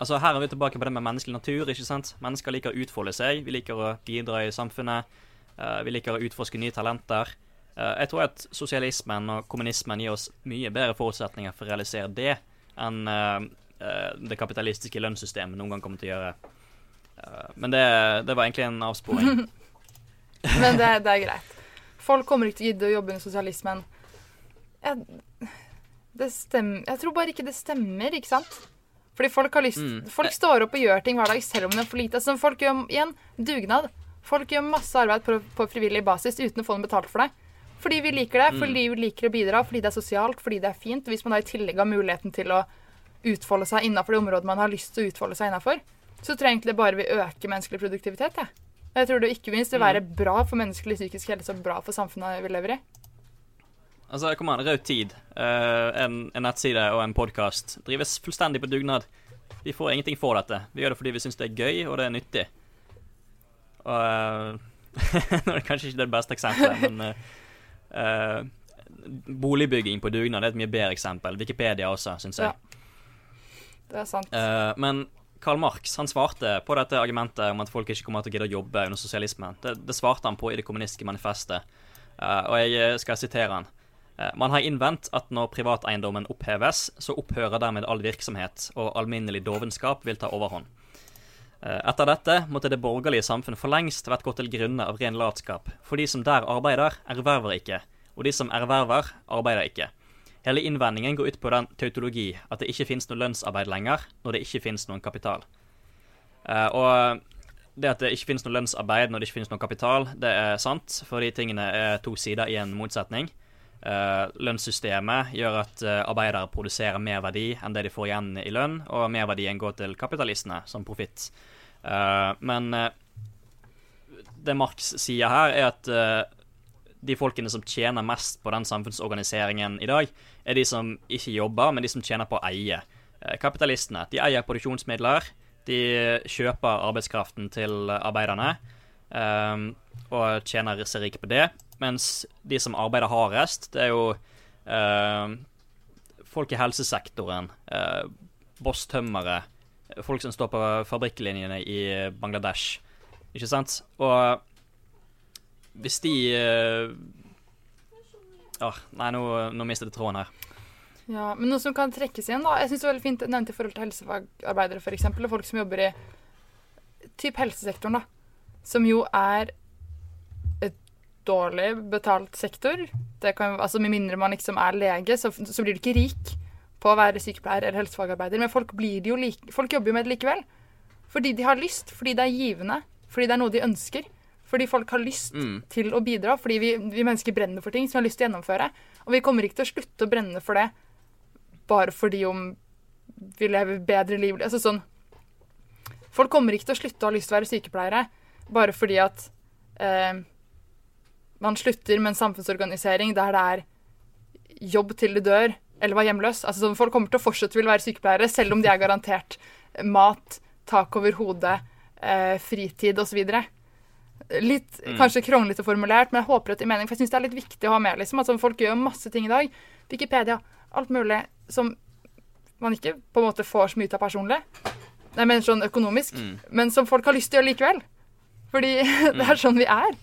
Altså Her er vi tilbake på det med menneskelig natur. ikke sant? Mennesker liker å utfolde seg. Vi liker å bidra i samfunnet. Vi liker å utforske nye talenter. Jeg tror at sosialismen og kommunismen gir oss mye bedre forutsetninger for å realisere det enn det kapitalistiske lønnssystemet noen gang kommer til å gjøre. Eh, men det, det var egentlig en avsporing. Men det, det er greit. Folk kommer ikke til å gidde å jobbe under sosialismen. Jeg, det stemmer Jeg tror bare ikke det stemmer, ikke sant? Fordi folk har lyst Mm. Folk står opp og gjør ting hver dag selv om det er for lite. Altså, folk gjør igjen dugnad. Folk gjør masse arbeid på, på frivillig basis uten å få noe betalt for det. Fordi vi liker det, Mm. fordi vi liker å bidra, fordi det er sosialt, fordi det er fint. Hvis man da i tillegg har muligheten til å utfolde seg innafor det området man har lyst til å utfolde seg innafor, så tror jeg egentlig det bare vil øke menneskelig produktivitet. Ja. Jeg tror det ikke minst vil være bra for menneskelig psykisk helse og bra for samfunnet vi lever i. Altså, kom an, Rød Tid, eh, en, en nettside og en podkast drives fullstendig på dugnad. Vi får ingenting for dette. Vi gjør det fordi vi syns det er gøy, og det er nyttig. Og eh, Nå er det kanskje ikke det beste eksempelet, men uh, Boligbygging på dugnad er et mye bedre eksempel. Wikipedia også, syns jeg. Det er sant. Uh, men Karl Marx han svarte på dette argumentet om at folk ikke kommer til å gidde å jobbe under sosialismen. Det, det svarte han på i det kommunistiske manifestet, uh, og jeg eh, skal sitere han. Eh, Man har innvendt at når privateiendommen oppheves, så opphører dermed all virksomhet, og alminnelig dovenskap vil ta overhånd. Etter dette måtte det borgerlige samfunn for lengst vært gått til grunne av ren latskap, for de som der arbeider, erverver ikke, og de som erverver, arbeider ikke. Hele innvendingen går ut på den tautologi at det ikke finnes noe lønnsarbeid lenger når det ikke finnes noen kapital. Uh, og det at det ikke finnes noe lønnsarbeid når det ikke finnes noe kapital, det er sant, for de tingene er to sider i en motsetning. Uh, lønnssystemet gjør at eh, arbeidere produserer mer verdi enn det de får igjen i lønn, og merverdien går til kapitalistene som profitt. Uh, men det Marx sier her, er at de folkene som tjener mest på den samfunnsorganiseringen i dag, er de som ikke jobber, men de som tjener på å eie. Eh, Kapitalistene de eier produksjonsmidler, de kjøper arbeidskraften til arbeiderne um, og tjener seg rike på det. Mens de som arbeider hardest, det er jo uh, folk i helsesektoren, eh, bosstømmere, folk som står på fabrikklinjene i Bangladesh. Ikke sant? Og hvis de eh, Åh, nei, nå, nå mistet jeg tråden her. Ja, men noe som kan trekkes igjen, da. Jeg synes det var veldig fint nevnt i forhold til helsefagarbeidere, f.eks., og folk som jobber i typ helsesektoren, da. Som jo er et dårlig betalt sektor. Kan, altså Med mindre man liksom er lege, så, så blir du ikke rik på å være sykepleier eller helsefagarbeider. Men folk, like, folk jobber jo med det likevel. Fordi de har lyst, fordi det er givende, fordi det er noe de ønsker. Fordi folk har lyst Mm. til å bidra, fordi vi, vi mennesker brenner for ting som vi har lyst til å gjennomføre. Og vi kommer ikke til å slutte å brenne for det bare fordi om vi lever bedre liv Altså sånn Folk kommer ikke til å slutte å ha lyst til å være sykepleiere bare fordi at eh, man slutter med en samfunnsorganisering der det er jobb til du dør, eller var hjemløs. Altså sånn, Folk kommer til å fortsette å ville være sykepleiere selv om de er garantert mat, tak over hodet, eh, fritid osv. Litt kanskje kronglete formulert, men jeg håper at det er mening. For jeg syns det er litt viktig å ha med. liksom, at sånn, Folk gjør masse ting i dag. Wikipedia, alt mulig som man ikke på en måte får så mye av personlig. Nei, men sånn økonomisk. Mm. Men som folk har lyst til å gjøre likevel. Fordi det er sånn vi er.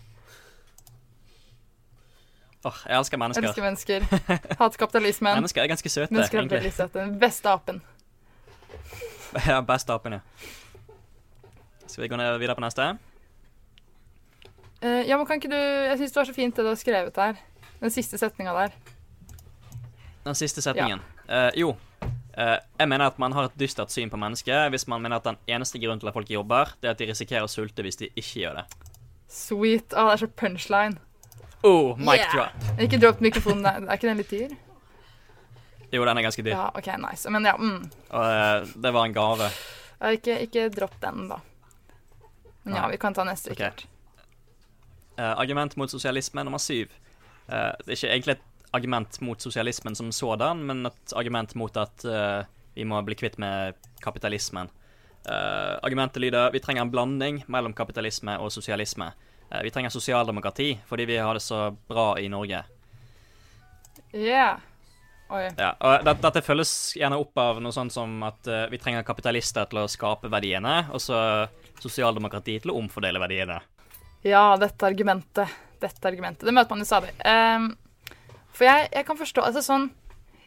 Åh, jeg elsker mennesker. Elsker mennesker. Hater kapitalismen. Mennesker er ganske søte, Mennesker er veldig søte. Den beste apen. Ja, beste apen, ja. Skal vi gå ned videre på neste? Eh, ja, men kan ikke du Jeg syns det var så fint det du har skrevet der. Den siste setninga der. Den siste setningen. Eh, jo, Uh, jeg mener at man har et dystert syn på mennesket hvis man mener at den eneste grunnen til at folk jobber, det er at de risikerer å sulte hvis de ikke gjør det. Sweet. Å, det er så punchline. Oh, mic Yeah. drop. Ikke dropp mikrofonen. Er ikke den litt dyr? Jo, den er ganske dyr. Ja, OK, nice. Men ja. Mm. Og uh, det var en gave. Ja, ikke, ikke dropp den, da. Men ja, vi kan ta neste. Ok. Rikard. Eh, argument mot sosialisme nummer syv. Eh, det er ikke egentlig et argument mot sosialismen som sådan, men et argument mot at eh, vi må bli kvitt med kapitalismen. Argumentet lyder vi trenger en blanding mellom kapitalisme og sosialisme. Vi trenger sosialdemokrati fordi vi har det så bra i Norge. Yeah. Oi. Ja, og dette, Dette følges gjerne opp av noe sånt som at uh, vi trenger kapitalister til å skape verdiene, og så sosialdemokrati til å omfordele verdiene. Ja, dette argumentet. Dette argumentet. Det møter man jo stadig. Um, for jeg, jeg kan forstå Altså sånn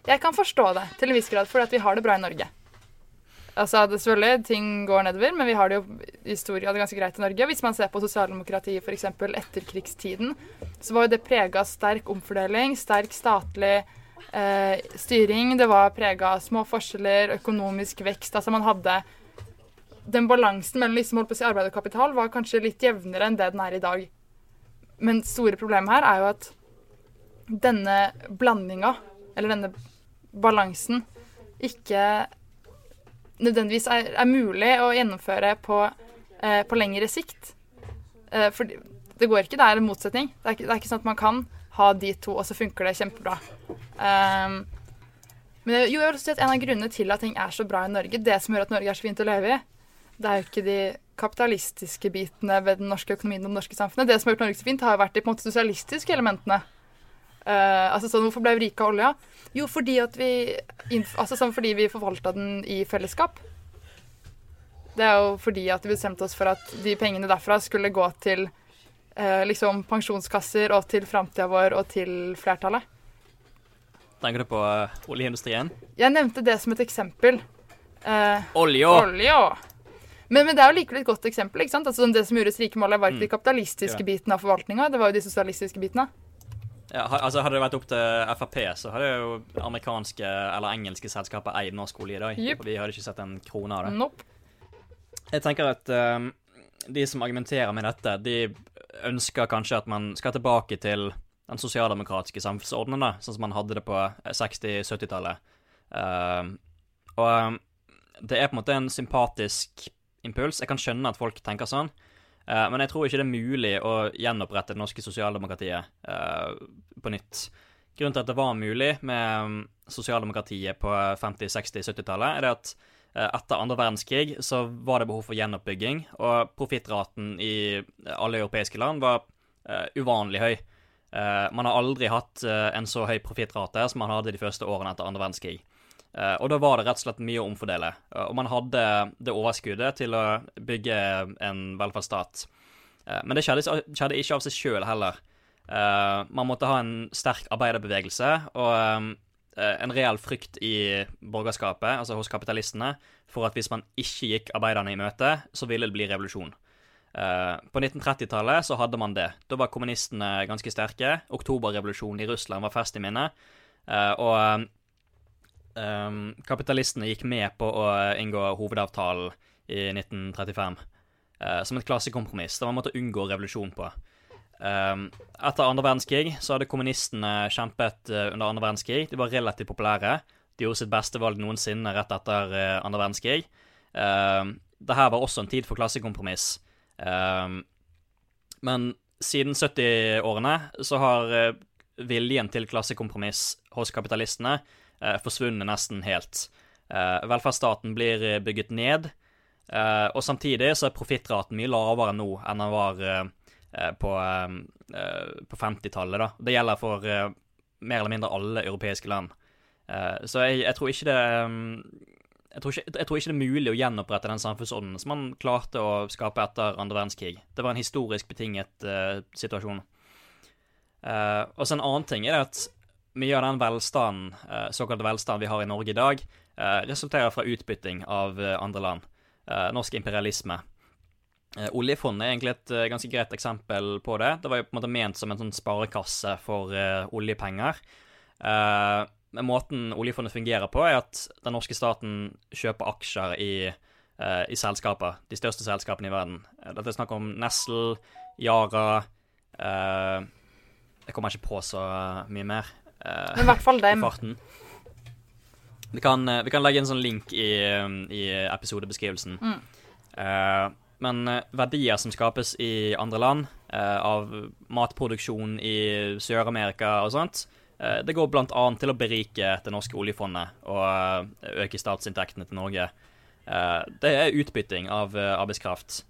Jeg kan forstå det til en viss grad, fordi at vi har det bra i Norge. Altså, det selvfølgelig, ting går nedover, men vi har det jo i stor grad ganske greit i Norge. Hvis man ser på sosialdemokratiet f.eks. etterkrigstiden, så var jo det prega av sterk omfordeling, sterk statlig eh, styring. Det var prega av små forskjeller, økonomisk vekst. Altså man hadde Den balansen mellom liksom, holdt på å si, arbeid og kapital var kanskje litt jevnere enn det den er i dag. Men store problemet her er jo at denne blandinga, eller denne balansen, ikke nødvendigvis er, er mulig å gjennomføre på, eh, på lengre sikt. Eh, for det går ikke, det er en motsetning. Det er, ikke, det er ikke sånn at man kan ha de to, og så funker det kjempebra. Um, men jo, jeg vil si at en av grunnene til at ting er så bra i Norge, det som gjør at Norge er så fint å leve i, det er jo ikke de kapitalistiske bitene ved den norske økonomien og det norske samfunnet. Det som har gjort Norge så fint, har vært de på en måte sosialistiske elementene. Uh, altså sånn, Hvorfor ble vi rike av olja? Jo, fordi at vi altså sånn fordi vi forvalta den i fellesskap. Det er jo fordi at vi bestemte oss for at de pengene derfra skulle gå til uh, liksom pensjonskasser og til framtida vår og til flertallet. Tenker du på eh, oljeindustrien? Jeg nevnte det som et eksempel. Eh, Olja! Men, men det er jo likevel et godt eksempel. ikke sant? Altså, det som gjorde oss rike var ikke de Mm. kapitalistiske Ja. bitene av forvaltninga, det var jo de sosialistiske bitene. Ja, altså Hadde det vært opp til Frp, så hadde jo amerikanske eller engelske selskaper eid norsk olje i dag. Yep. Vi hadde ikke sett en krone av det. Nope. Jeg tenker at um, de som argumenterer med dette, de ønsker kanskje at man skal tilbake til den sosialdemokratiske samfunnsordenen, da, sånn som man hadde det på 60-70-tallet. Uh, og um, det er på en måte en sympatisk impuls. Jeg kan skjønne at folk tenker sånn. uh, men jeg tror ikke det er mulig å gjenopprette det norske sosialdemokratiet uh, på nytt. Grunnen til at det var mulig med um, sosialdemokratiet på 50-, 60-, 70-tallet, er det at eh, etter andre verdenskrig så var det behov for gjenoppbygging, og profittraten i alle europeiske land var uvanlig høy. Man har aldri hatt en så høy profittrate som man hadde de første årene etter andre verdenskrig. Eh, og da var det rett og slett mye å omfordele. Eh, og man hadde det overskuddet til å bygge en velferdsstat. Eh, men det skjedde, ikke av seg sjøl heller. Man måtte ha en sterk arbeiderbevegelse og en reell frykt i borgerskapet, altså hos kapitalistene, for at hvis man ikke gikk arbeiderne i møte, så ville det bli revolusjon. På 1930-tallet så hadde man det. Da var kommunistene ganske sterke. Oktoberrevolusjonen i Russland var fest i minne. Og um, kapitalistene gikk med på å inngå hovedavtalen i 1935 uh, som et klassekompromiss, Det var en måte å unngå revolusjon på. Um, etter andre verdenskrig så hadde kommunistene kjempet uh, under andre verdenskrig. De var relativt populære. De gjorde sitt beste valg noensinne rett etter uh, andre verdenskrig. Um, Dette var også en tid for klassekompromiss. Um, men siden 70-årene så har eh, viljen til klassekompromiss hos kapitalistene eh, forsvunnet nesten helt. Eh, velferdsstaten blir eh, bygget ned, eh, og samtidig så er profittraten mye lavere nå enn den var eh, eh, på, eh, eh, på 50-tallet. da. Det gjelder for eh, mer eller mindre alle europeiske land. Eh, så jeg, jeg tror ikke det eh, jeg tror, ikke, jeg tror ikke det er mulig å gjenopprette den samfunnsånden som man klarte å skape etter andre verdenskrig. Det var en historisk betinget uh, situasjon. Uh, og så en annen ting er det at mye av den velstanden, såkalt velstand vi har i Norge i dag, eh, resulterer fra utbytting av eh, andre land. Eh, norsk imperialisme. Eh, oljefondet er egentlig et eh, ganske greit eksempel på det. Det var jo på en måte ment som en sånn sparekasse for eh, oljepenger. Eh, men måten oljefondet fungerer på, er at den norske staten kjøper aksjer i, eh, i selskaper. De største selskapene i verden. Eh, Dette er snakk om Nestle, Yara eh, Jeg kommer ikke på så mye mer. Eh, Men i hvert fall dem. Vi kan, eh, vi kan legge en sånn link i, um, i episodebeskrivelsen. Eh, men eh, verdier som skapes i andre land, uh, av matproduksjon i Sør-Amerika og sånt, uh, det går annet til å berike det norske oljefondet og øke statsinntektene til Norge. Det er utbytting av arbeidskraft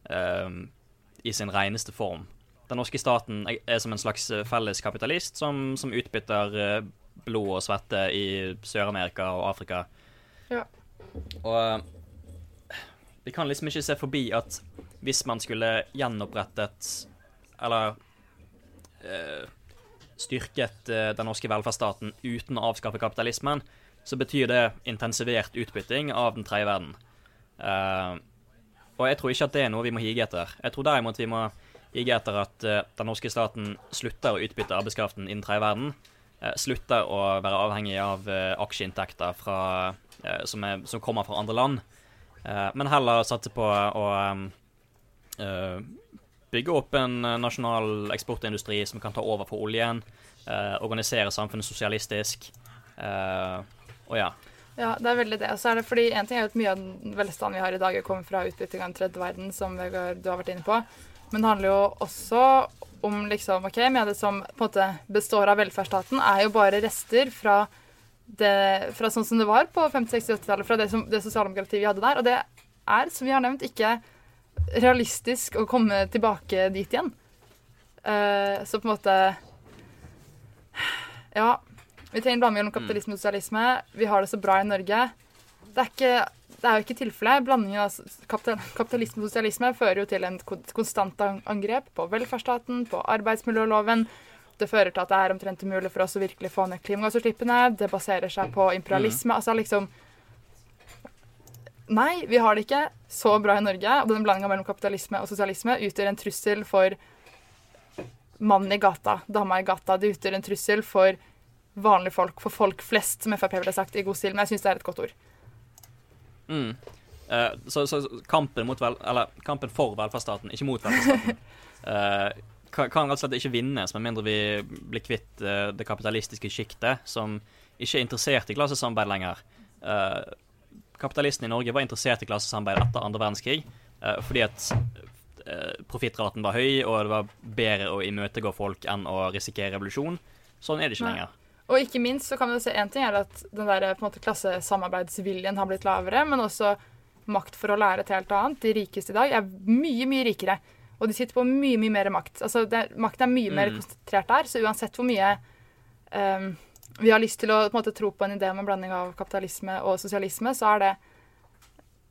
i sin reneste form. Den norske staten er som en slags eh, felles kapitalist som, som utbytter eh, blod og svette i Sør-Amerika og Afrika. Ja. Og eh, vi kan liksom ikke se forbi at hvis man skulle gjenopprettet Eller øh, styrket den norske velferdsstaten uten å avskaffe kapitalismen, så betyr det intensivert utbytting av den tredje verden. Uh, og jeg tror ikke at det er noe vi må hige etter. Jeg tror derimot vi må hige etter at eh, den norske staten slutter å utbytte arbeidskraften innen tredje verden. eh, slutter å være avhengig av eh, aksjeinntekter fra, som, er, som kommer fra andre land. Men heller satser på å bygge opp en nasjonal eksportindustri som kan ta over for oljen. organisere samfunnet sosialistisk. og ja. Ja, det er veldig det. Så er det fordi En ting er jo at mye av den velstanden vi har i dag, kommer fra utbytting av den tredje verden, som Vegard, du har vært inne på. Men det handler jo også om liksom, ok, mye det som på en måte består av velferdsstaten, er jo bare rester fra, det, fra sånn som det var på 50-, 60-, 80-tallet, fra det, som, det sosialdemokratiet vi hadde der. Og det er, som vi har nevnt, ikke realistisk å komme tilbake dit igjen. Uh, så på en måte Ja. Vi trenger en blanding mellom kapitalisme og sosialisme. Vi har det så bra i Norge. Det er, ikke, det er jo ikke tilfellet. Blandingen av kapitalisme og sosialisme fører jo til en konstant angrep på velferdsstaten, på arbeidsmiljøloven. Det fører til at det er omtrent umulig for oss å virkelig få ned klimagassutslippene. Det baserer seg på imperialisme. Altså liksom Nei, vi har det ikke så bra i Norge. Og denne blandinga mellom kapitalisme og sosialisme utgjør en trussel for mannen i gata, dama i gata. Det utgjør en trussel for vanlige folk, for folk flest, som Frp ville sagt i god stil. Men jeg syns det er et godt ord. Mm. Uh, så, så kampen, mot vel, eller, kampen for velferdsstaten, ikke mot velferdsstaten, uh, kan, kan rett og slett ikke vinnes med mindre vi blir kvitt uh, det kapitalistiske sjiktet, som ikke er interessert i klassesamarbeid lenger. Kapitalistene i Norge var interessert i klassesamarbeid etter andre verdenskrig fordi at profittraten var høy, og det var bedre å imøtegå folk enn å risikere revolusjon. Sånn er det ikke lenger. Og ikke minst så kan vi se en ting er at den der på en måte klassesamarbeidsviljen har blitt lavere, men også makt for å lære et helt annet. De rikeste i dag er mye, mye rikere. Og de sitter på mye, mye mer makt. Altså, makten er mye mer Mm. konsentrert der, så uansett hvor mye um, vi har lyst til å på måte, tro på en idé om en blanding av kapitalisme og sosialisme, så er det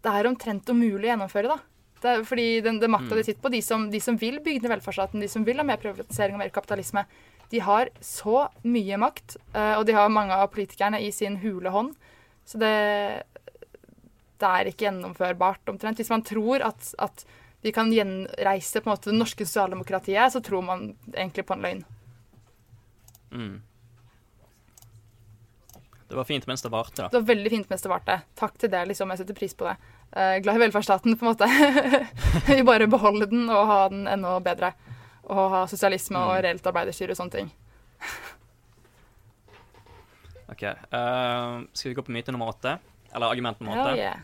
det er omtrent umulig å gjennomføre, da. Det er fordi den, den makta de sitter på, de som, de som vil bygge ned velferdsstaten, de som vil ha mer privatisering og mer kapitalisme, de har så mye makt, eh, og de har mange av politikerne i sin hule hånd. Så det, det er ikke gjennomførbart, omtrent. Hvis man tror at, at vi kan gjenreise på en måte det norske sosialdemokratiet, så tror man egentlig på en løgn. Mm. Det var fint mens det varte, da. Det var veldig fint mens det varte. Takk til det, liksom. Jeg setter pris på det. Eh, glad i velferdsstaten, på en måte. vi bare beholde den og ha den enda bedre. Og ha sosialisme og Mm. reelt arbeiderstyre og sånne ting. OK. Uh, skal vi gå på myte nummer åtte? Eller argument nummer åtte? Hell yeah.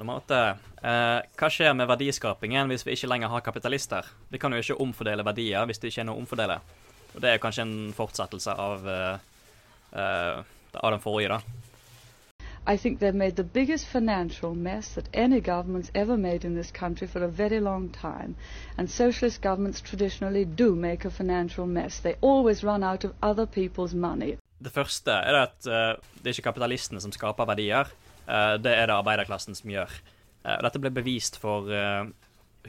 Nummer åtte. Uh, hva skjer med verdiskapingen hvis vi ikke lenger har kapitalister? Vi kan jo ikke omfordele verdier hvis det ikke er noe å omfordele. Og det er kanskje en fortsettelse av, uh, av den forrige, da. I think they've made the biggest financial mess that any government's ever made in this country for a very long time. And socialist governments traditionally do make a financial mess. They always run out of other people's money. Det første er at eh, det er ikke kapitalistene som skaper verdier. eh, det er det arbeiderklassen som gjør. Eh, dette ble bevist for eh,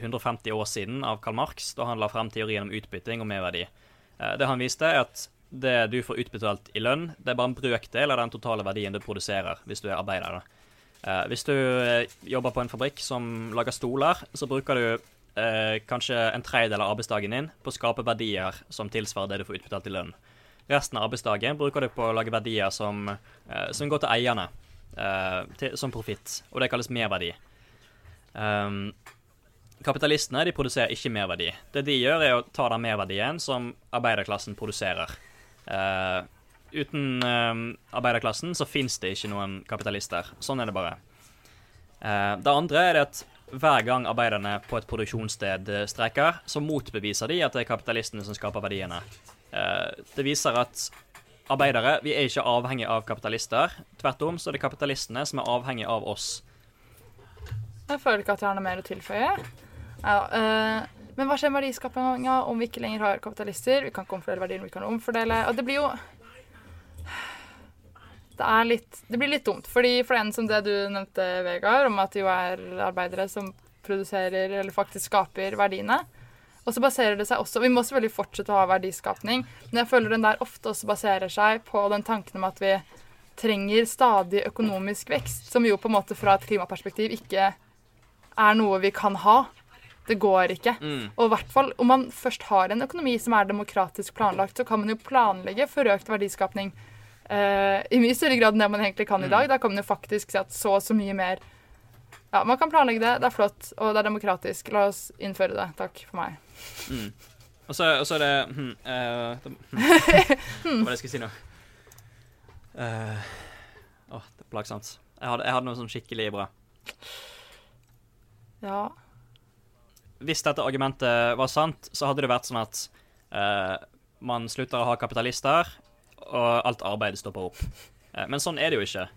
150 år siden av Karl Marx, da han la frem teorien om utbytting og merverdi. Det han viste, er at det du får utbetalt i lønn, det er bare en brøkdel av den totale verdien du produserer hvis du er arbeider. Eh, hvis du eh, jobber på en fabrikk som lager stoler, så bruker du eh, kanskje en tredjedel av arbeidsdagen din på å skape verdier som tilsvarer det du får utbetalt i lønn. Resten av arbeidsdagen bruker du på å lage verdier som, eh, som går til eierne, eh, til, som profitt. Og det kalles merverdi. Um, kapitalistene de produserer ikke merverdi. Det de gjør, er å ta den merverdien som arbeiderklassen produserer. Eh, uten uh, arbeiderklassen så fins det ikke noen kapitalister. Sånn er det bare. Uh, det andre er at hver gang arbeiderne på et produksjonssted streiker, så motbeviser de at det er kapitalistene som skaper verdiene. Uh, det viser at arbeidere vi er ikke avhengig av kapitalister. Tvert om så er det kapitalistene som er avhengig av oss. Jeg føler ikke at jeg har noe mer å tilføye. Ja, men hva skjer med verdiskapinga om vi ikke lenger har kapitalister? Vi kan ikke omfordele verdier, vi kan omfordele. Og det blir jo Det litt Det blir litt dumt. Fordi for en som det du nevnte, Vegard, om at det jo er arbeidere som produserer eller faktisk skaper verdiene. Og så baserer det seg også Vi må selvfølgelig fortsette å ha verdiskapning, men jeg føler den der ofte også baserer seg på den tanken om at vi trenger stadig økonomisk vekst, som jo på en måte fra et klimaperspektiv ikke er noe vi kan ha. Det går ikke. Mm. Og i hvert fall om man først har en økonomi som er demokratisk planlagt, så kan man jo planlegge for økt verdiskapning uh, i mye større grad enn det man egentlig kan i dag. Da kan man jo faktisk si at så og så mye mer Ja, man kan planlegge det, det er flott, og det er demokratisk. La oss innføre det. Takk for meg. Mm. Og så og så er det hm, eh, det, hm, Hva var det jeg skulle si nå? Uh, oh, det er plagsomt. Jeg hadde, jeg hadde noe sånn skikkelig bra. Ja. Hvis dette argumentet var sant, så hadde det vært sånn at uh, man slutter å ha kapitalister, og alt arbeid stopper opp. Uh, men sånn er det jo ikke.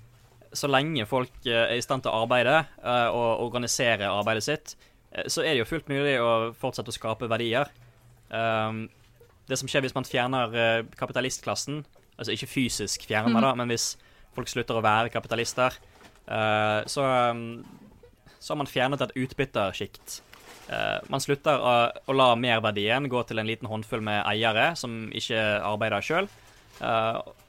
Så lenge folk uh, er i stand til å arbeide og organisere arbeidet sitt, så er det jo fullt mulig å fortsette å skape verdier. Um, det som skjer hvis man fjerner kapitalistklassen, altså ikke fysisk fjerner, da, men hvis folk slutter å være kapitalister, så, um, så har man fjernet et utbyttersjikt. Eh, man slutter å, å la merverdien gå til en liten håndfull med eiere som ikke arbeider sjøl.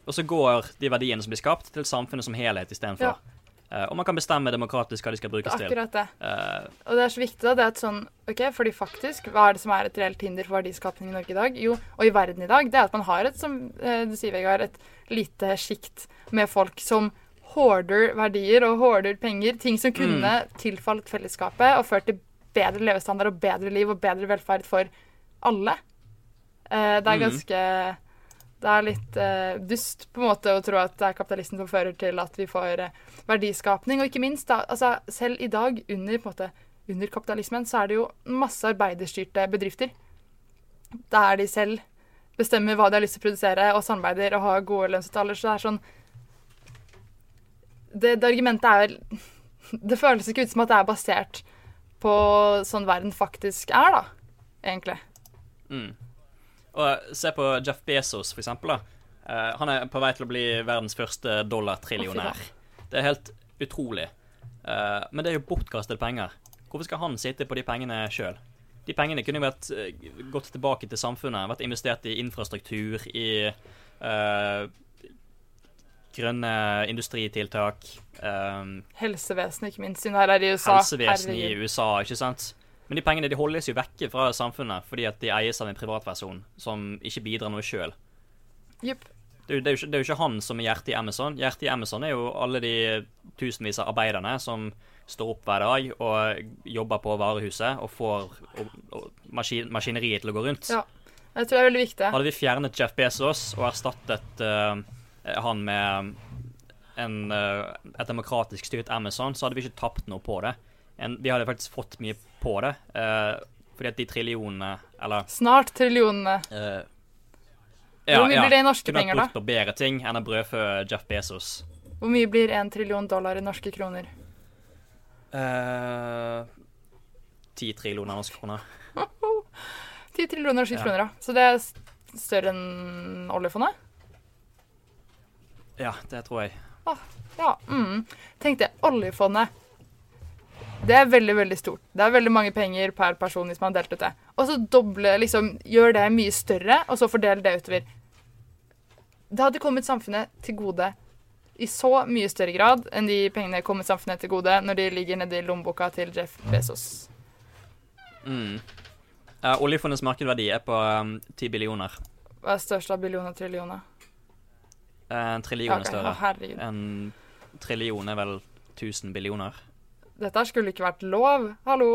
og så går de verdiene som blir skapt, til samfunnet som helhet istedenfor. Ja. Uh, og man kan bestemme demokratisk hva de skal brukes til. akkurat det. Uh, Og det er så viktig, da. Det er et sånn OK, fordi faktisk, hva er det som er et reelt hinder for verdiskapning i Norge i dag? Jo, og i verden i dag, det er at man har et, som eh, du sier, Vegard, et lite sjikt med folk som hoarder verdier og hoarder penger. Ting som kunne tilfalt fellesskapet og ført til bedre levestandard og bedre liv og bedre velferd for alle. Eh, det er Mhm. ganske Det er litt eh, dust på en måte å tro at det er kapitalisten som fører til at vi får eh, verdiskapning. Og ikke minst, da, altså, selv i dag, under, måte, under kapitalismen, så er det jo masse arbeiderstyrte bedrifter. Der de selv bestemmer hva de har lyst til å produsere, og samarbeider og har gode lønnsavtaler. Så det er sånn det, det argumentet er vel Det føles ikke ut som at det er basert på sånn verden faktisk er, da. Egentlig. mm. Og se på Jeff Bezos, for eksempel. Da. Uh, han er på vei til å bli verdens første dollartrillionær. Det er helt utrolig. Uh, men det er jo bortkastede penger. Hvorfor skal han sitte på de pengene sjøl? De pengene kunne jo vært eh, gått tilbake til samfunnet, vært investert i infrastruktur, i eh, grønne industritiltak, Um, Helsevesenet, ikke minst, siden her er det i USA. Helsevesenet i USA, ikke sant? Men de pengene de holdes jo vekke fra samfunnet fordi at de eies av en privatperson som ikke bidrar noe sjøl. Jupp. Det, det, er ikke- det er jo ikke han som er hjertet i Amazon. Hjertet i Amazon er jo alle de tusenvis av arbeiderne som står opp hver dag og jobber på varehuset og får og, og maskin, maskineriet til å gå rundt. Ja. Jeg tror det er veldig viktig. Hadde vi fjernet Jeff Bezos og erstattet eh, han med en, eh, et demokratisk styrt Amazon, så hadde vi ikke tapt noe på det. En, vi hadde faktisk fått mye på det, Uh, fordi at de trillionene Eller Snart trillionene. eh, Hvor mye blir det i norske kunne penger, da? brukt på bedre ting enn å brødfø Jeff Bezos. Hvor mye blir en trillion dollar i norske kroner? Ti Ti trillioner norske kroner. Ti trillioner norske Ja. kroner, ja. Så det er større enn oljefondet? Ja, det tror jeg. Ja. Mm. Tenk det. Oljefondet. Det er veldig, veldig stort. Det er veldig mange penger per person hvis man har delt ut det. Og så doble, liksom, gjør det mye større, og så fordele det utover. Det hadde kommet samfunnet til gode i så mye større grad enn de pengene kommet samfunnet til gode når de ligger nedi lommeboka til Jeff Bezos. Mm. Uh, oljefondets markedsverdi er på um, 10 billioner. Hva er størst av billioner og trillioner? En trillion er større. herregud. En trillion er vel 1000 billioner. Dette skulle ikke vært lov. Hallo.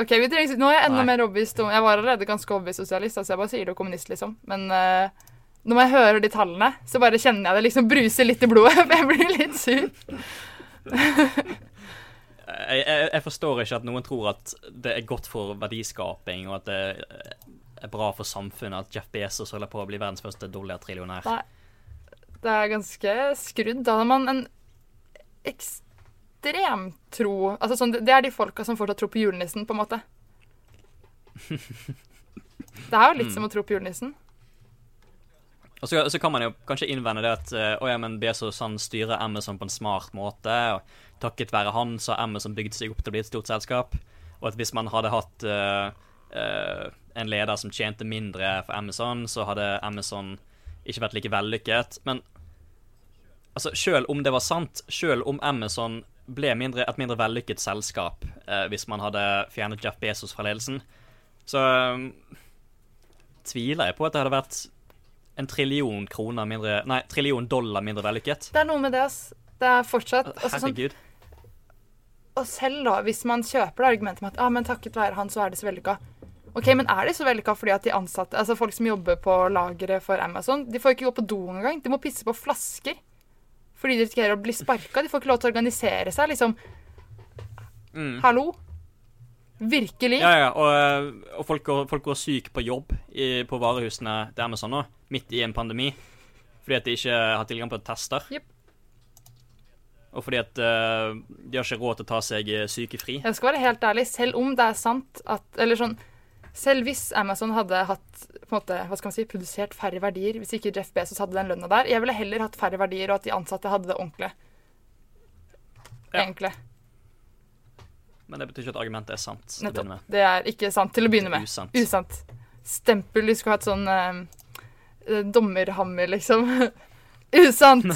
Ok, vi trenger, Nå er jeg enda Nei. mer om Jeg var allerede ganske overbevist sosialist, altså jeg bare sier det kommunist, liksom. Men uh, når jeg hører de tallene, så bare kjenner jeg det liksom bruser litt i blodet. For jeg blir litt sur. Jeg, jeg, jeg forstår ikke at noen tror at det er godt for verdiskaping, og at det er bra for samfunnet at Jeff Bezos holder på å bli verdens første dollartrillionær. Nei. Det er ganske skrudd. Da har man en ekstrem tro Altså sånn, Det er de folka som fortsatt tror på julenissen, på en måte. Det er jo litt som å tro på julenissen. Og så, så, kan man jo kanskje innvende det at å ja, men Bezos han styrer Amazon på en smart måte. og Takket være han så har Amazon bygd seg opp til å bli et stort selskap. Og at hvis man hadde hatt uh, uh, en leder som tjente mindre for Amazon, så hadde Amazon ikke vært like vellykket. Men altså, selv om det var sant, selv om Amazon ble mindre, et mindre vellykket selskap hvis man hadde fjernet Jeff Bezos fra ledelsen, så tviler jeg på at det hadde vært en trillion kroner mindre Nei, trillion dollar mindre vellykket. Det er noe med det, ass. Det er fortsatt altså, Herregud. Sånn, og selv da, hvis man kjøper det argumentet med at ah, men takket være han, så er det så vellykka. Ok, men er de så vellykka fordi at de ansatte, altså folk som jobber på lageret for Amazon, de får ikke gå på do engang. De må pisse på flasker fordi de risikerer å bli sparka. De får ikke lov til å organisere seg, liksom. Mm. Hallo? Virkelig. Ja, ja, og, eh, og folk, går, folk, går, syke på jobb i, på varehusene til Amazon nå, midt i en pandemi, fordi at de ikke har tilgang på tester. Yep. Og fordi at uh, de har ikke råd til å ta seg eh, sykefri. Jeg skal være helt ærlig, selv om det er sant at Eller sånn Selv hvis Amazon hadde hatt på en måte, hva skal man si, produsert færre verdier, hvis ikke Jeff Bezos hadde den lønna der Jeg ville heller hatt færre verdier, og at de ansatte hadde det ordentlig. Ja. Egentlig. Men det betyr ikke at argumentet er sant. Nettopp. Det er ikke sant til å begynne med. Usant. Usant. Stempel. Du skulle hatt sånn uh, dommerhammer, liksom. Usant!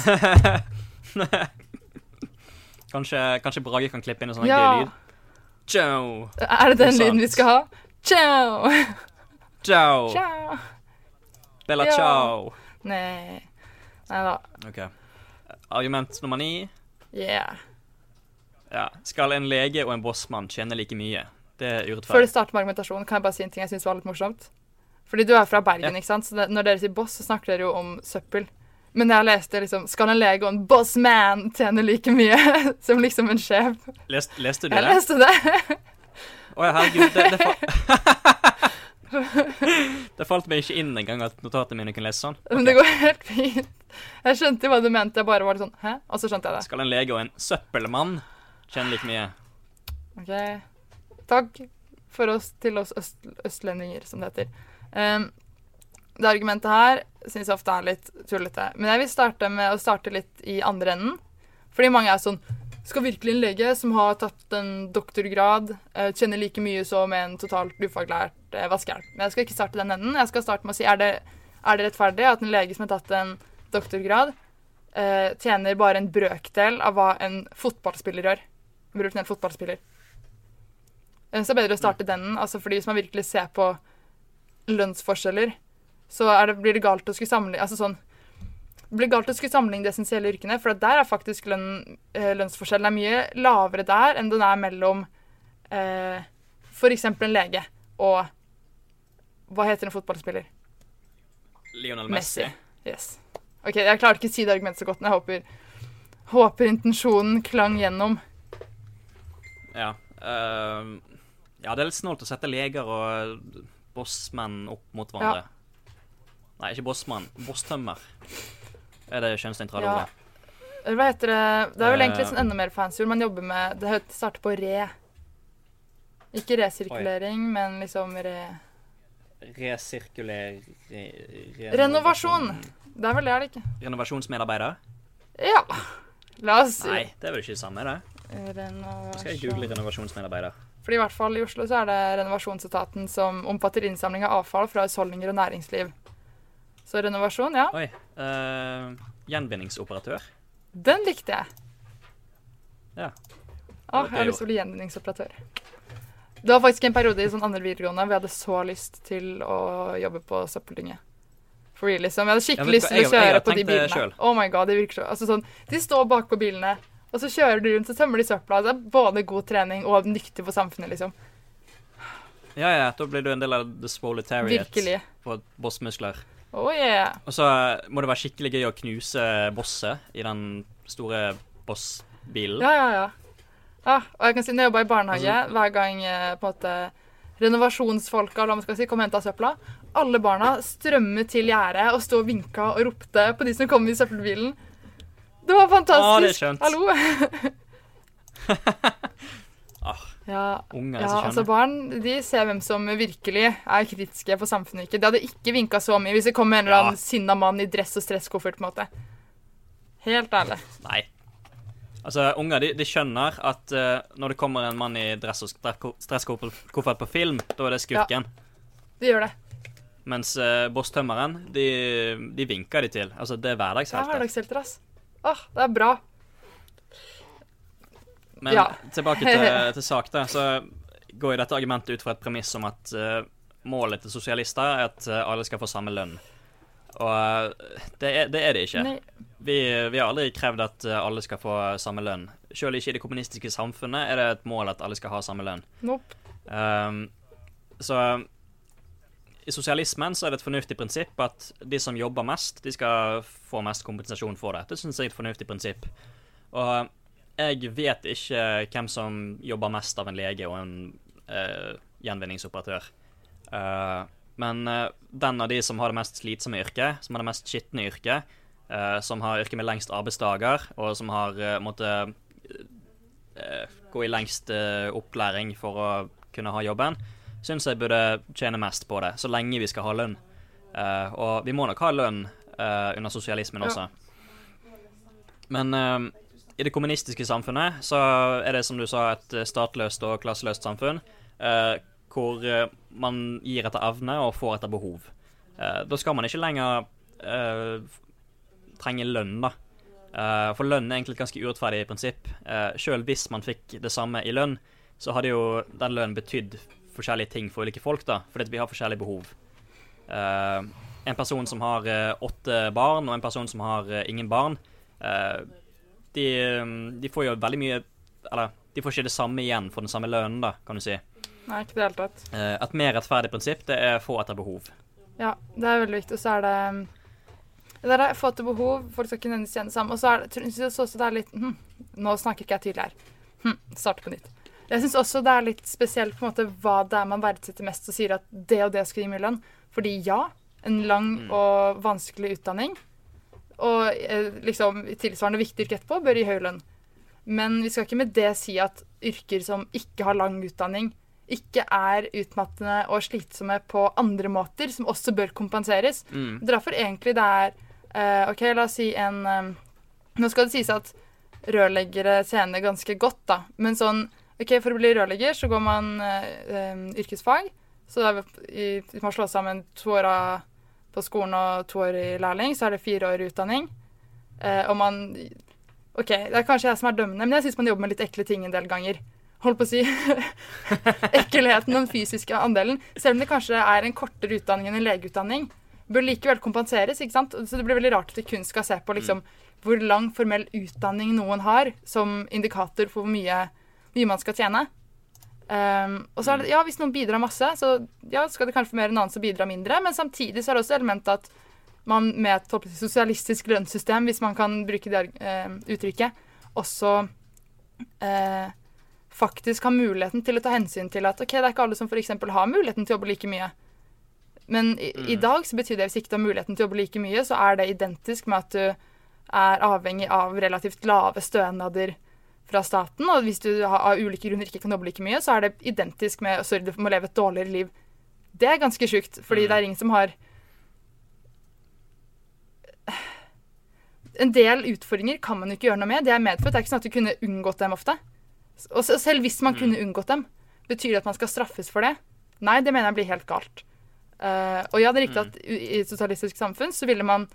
kanskje, kanskje, Brage kan klippe inn en sånn ja. gøy lyd? Joe. Er det den Usant. lyden vi skal ha? Ciao. Ciao. ciao. Bella ja. ciao. Nei. Nei da. OK. Argument nummer ni. Yeah. Ja. Skal en lege og en bossmann tjene like mye? Det er urettferdig. Før du starter med argumentasjonen, kan jeg bare si en ting jeg syns var litt morsomt. Fordi du er fra Bergen, ja. ikke sant? Så det, når dere sier boss, så snakker dere jo om søppel. Men jeg leste liksom Skal en lege og en bossman tjene like mye som liksom en sjef? Lest, leste du jeg det? Jeg leste det. Å ja, herregud. Det, det, fa det, falt meg ikke inn engang at notatene mine kunne lese sånn. Okay. Men det går helt fint. Jeg skjønte jo hva du mente. Jeg bare var litt sånn Hæ? Og så skjønte jeg det. Skal en lege og en søppelmann kjenne like mye. OK. Takk for oss til oss øst, østlendinger, som det heter. Um, det argumentet her syns jeg ofte er litt tullete. Men jeg vil starte med å starte litt i andre enden. Fordi mange er sånn Skal virkelig en lege som har tatt en doktorgrad, uh, kjenne like mye som en totalt ufaglært vaskehjelp? Men jeg skal ikke starte den enden. Jeg skal starte med å si er det, er det rettferdig at en lege som har tatt en doktorgrad, uh, tjener bare en brøkdel av hva en fotballspiller gjør? profesjonell fotballspiller. Eh, så er det bedre å starte den, altså fordi hvis man virkelig ser på lønnsforskjeller, så det, blir det galt å skulle sammenligne altså sånn, det blir galt å skulle sammenligne de essensielle yrkene, for der er faktisk lønn, eh, lønnsforskjellen er mye lavere der enn den er mellom eh, f.eks. en lege og Hva heter en fotballspiller? Lionel Messi. Messi. Yes. OK, jeg klarer ikke å si det argumentet så godt, men jeg håper, håper intensjonen klang gjennom. Ja. Uh, ja, det er litt snålt å sette leger og bossmenn opp mot hverandre. Ja. Nei, ikke bossmann. Bosstømmer er det kjønnsnøytrale ja. ordet. Hva heter det Det er vel egentlig sånn enda mer fancy ord man jobber med. Det starter på re. Ikke resirkulering, Oi. men liksom re... Resirkulering renovasjon. renovasjon. Det er vel det, er det ikke? Renovasjonsmedarbeider? Ja. La oss Nei, det er vel ikke det samme, det? Renovasjon. Skal jeg google renovasjonsmedarbeider? Fordi i hvert fall i Oslo så er det renovasjonsetaten som omfatter innsamling av avfall fra husholdninger og næringsliv. Så renovasjon, ja. Oi. Uh, gjenvinningsoperatør. Den likte jeg. Ja. Å, jeg har lyst til å bli gjenvinningsoperatør. Det var faktisk en periode i sånn andre videregående vi hadde så lyst til å jobbe på søppeldynge. For real, liksom. Jeg hadde skikkelig ja, lyst til å kjøre jeg, jeg, på de bilene. Selv. Oh my god, det virker så Altså sånn, De står bak på bilene og så kjører du rundt og tømmer de søpla. Det er både god trening og nyttig for samfunnet, liksom. Ja, ja. Da blir du en del av the swoletariat Virkelig. på bossmuskler. Oh yeah. Og så må det være skikkelig gøy å knuse bosset i den store bossbilen. Ja, ja, ja. ja og jeg kan si, når jeg jobba i barnehage, Altså- hver gang eh, på en måte renovasjonsfolka eller hva man skal si, kom og henta søpla, alle barna strømmet til gjerdet og sto og vinka og ropte på de som kom i søppelbilen. Det var fantastisk. Ah, det er skjønt. Hallo. Ja, Unger ja altså barn de ser hvem som virkelig er kritiske for samfunnet. ikke. De hadde ikke vinka så mye hvis det kom en eller annen Ja. sinna mann i dress og stresskoffert. på en måte. Helt ærlig. Nei. Altså, unger de, de skjønner at uh, når det kommer en mann i dress og stresskoffert på film, da er det skurken. De gjør det. Mens uh, bosstømmeren, de, de vinker de til. Altså, det er Det er hverdagshelter. hverdagshelter, ass. Åh, det er bra. Men Ja. tilbake til, til sak, da. Så går jo dette argumentet ut fra et premiss om at uh, målet til sosialister er at eh, alle skal få samme lønn. Og uh, det, er, det er det ikke. Vi, vi har aldri krevd at alle skal få samme lønn. Selv ikke i det kommunistiske samfunnet er det et mål at alle skal ha samme lønn. Nope. Um, så i sosialismen så er det et fornuftig prinsipp at de som jobber mest, de skal få mest kompensasjon for det. Det syns jeg er et fornuftig prinsipp. Og jeg vet ikke hvem som jobber mest av en lege og en uh, gjenvinningsoperatør. Uh, men uh, den av de som har det mest slitsomme yrket, som har det mest skitne yrket, som har yrket med lengst arbeidsdager, og som har måttet gå i lengst opplæring for å kunne ha jobben, syns jeg burde tjene mest på det, så lenge vi skal ha lønn. Og vi må nok ha lønn under sosialismen også. Men i det kommunistiske samfunnet så er det, som du sa, et statløst og klasseløst samfunn. eh, hvor eh, man gir etter evne og får etter behov. Eh, da skal man ikke lenger eh, trenge lønn, da. Eh, for lønn er egentlig et ganske urettferdig prinsipp. Eh, Sjøl hvis man fikk det samme i lønn, så hadde jo den lønnen betydd forskjellige ting for ulike folk, da, fordi vi har forskjellige behov. Eh, en person som har eh, åtte barn, og en person som har eh, ingen barn, eh, de, de får jo veldig mye Eller de får ikke det samme igjen for den samme lønnen, da, kan du si. Nei, ikke i det hele tatt. Eh, et mer rettferdig prinsipp det er få etter behov. Ja, det er veldig viktig. Og så er det det er få etter behov, folk skal ikke nødvendigvis tjene sammen. Og så er det, synes jeg også det er litt hm, Nå snakker ikke jeg tydelig her. Hm, starter på nytt. Jeg syns også det er litt spesielt på en måte hva det er man verdsetter mest, og sier at det og det skal gi mye lønn. Fordi ja, en lang og vanskelig utdanning og eh, liksom tilsvarende viktig yrke etterpå bør gi høy lønn. Men vi skal ikke med det si at yrker som ikke har lang utdanning, ikke er utmattende og slitsomme på andre måter, som også bør kompenseres. Mm. Er derfor egentlig det er eh, OK, la oss si en eh, Nå skal det sies at rørleggere tjener ganske godt, da. Men sånn OK, for å bli rørlegger så går man eh, eh, yrkesfag. Så da må hvis man slår sammen to år av- på skolen og to år i lærling, så er det fire år i utdanning. Eh, og man OK, det er kanskje jeg som er dømmende, men jeg syns man jobber med litt ekle ting en del ganger. Holdt på å si ekkelheten den fysiske andelen. Selv om det kanskje er en kortere utdanning enn en legeutdanning, bør likevel kompenseres. ikke sant? Så det blir veldig rart at vi kun skal se på liksom, hvor lang formell utdanning noen har, som indikator for hvor mye, mye man skal tjene. Um, og så er det, ja, Hvis noen bidrar masse, så ja, skal det kanskje få mer enn annen som bidrar mindre. Men samtidig så er det også elementet at man med et sosialistisk lønnssystem, hvis man kan bruke det uh, uttrykket, også uh, faktisk har muligheten til å ta hensyn til at ok, det er ikke alle som f.eks. har muligheten til å jobbe like mye. Men i, i dag så betyr det hvis ikke du har muligheten til å jobbe like mye, så er det identisk med at du er avhengig av relativt lave stønader fra staten. Og hvis du av ulike grunner ikke kan jobbe like mye, så er det identisk med sorry, du må leve et dårligere liv. Det er ganske sjukt, fordi det er ingen som har En del utfordringer kan man ikke gjøre noe med. Det er medfødt. Det er ikke sånn at du kunne unngått dem ofte. Og selv hvis man kunne unngått dem, betyr det at man skal straffes for det? Nei, det mener jeg blir helt galt. Uh, og ja, det er riktig at i i et sosialistisk samfunn så ville man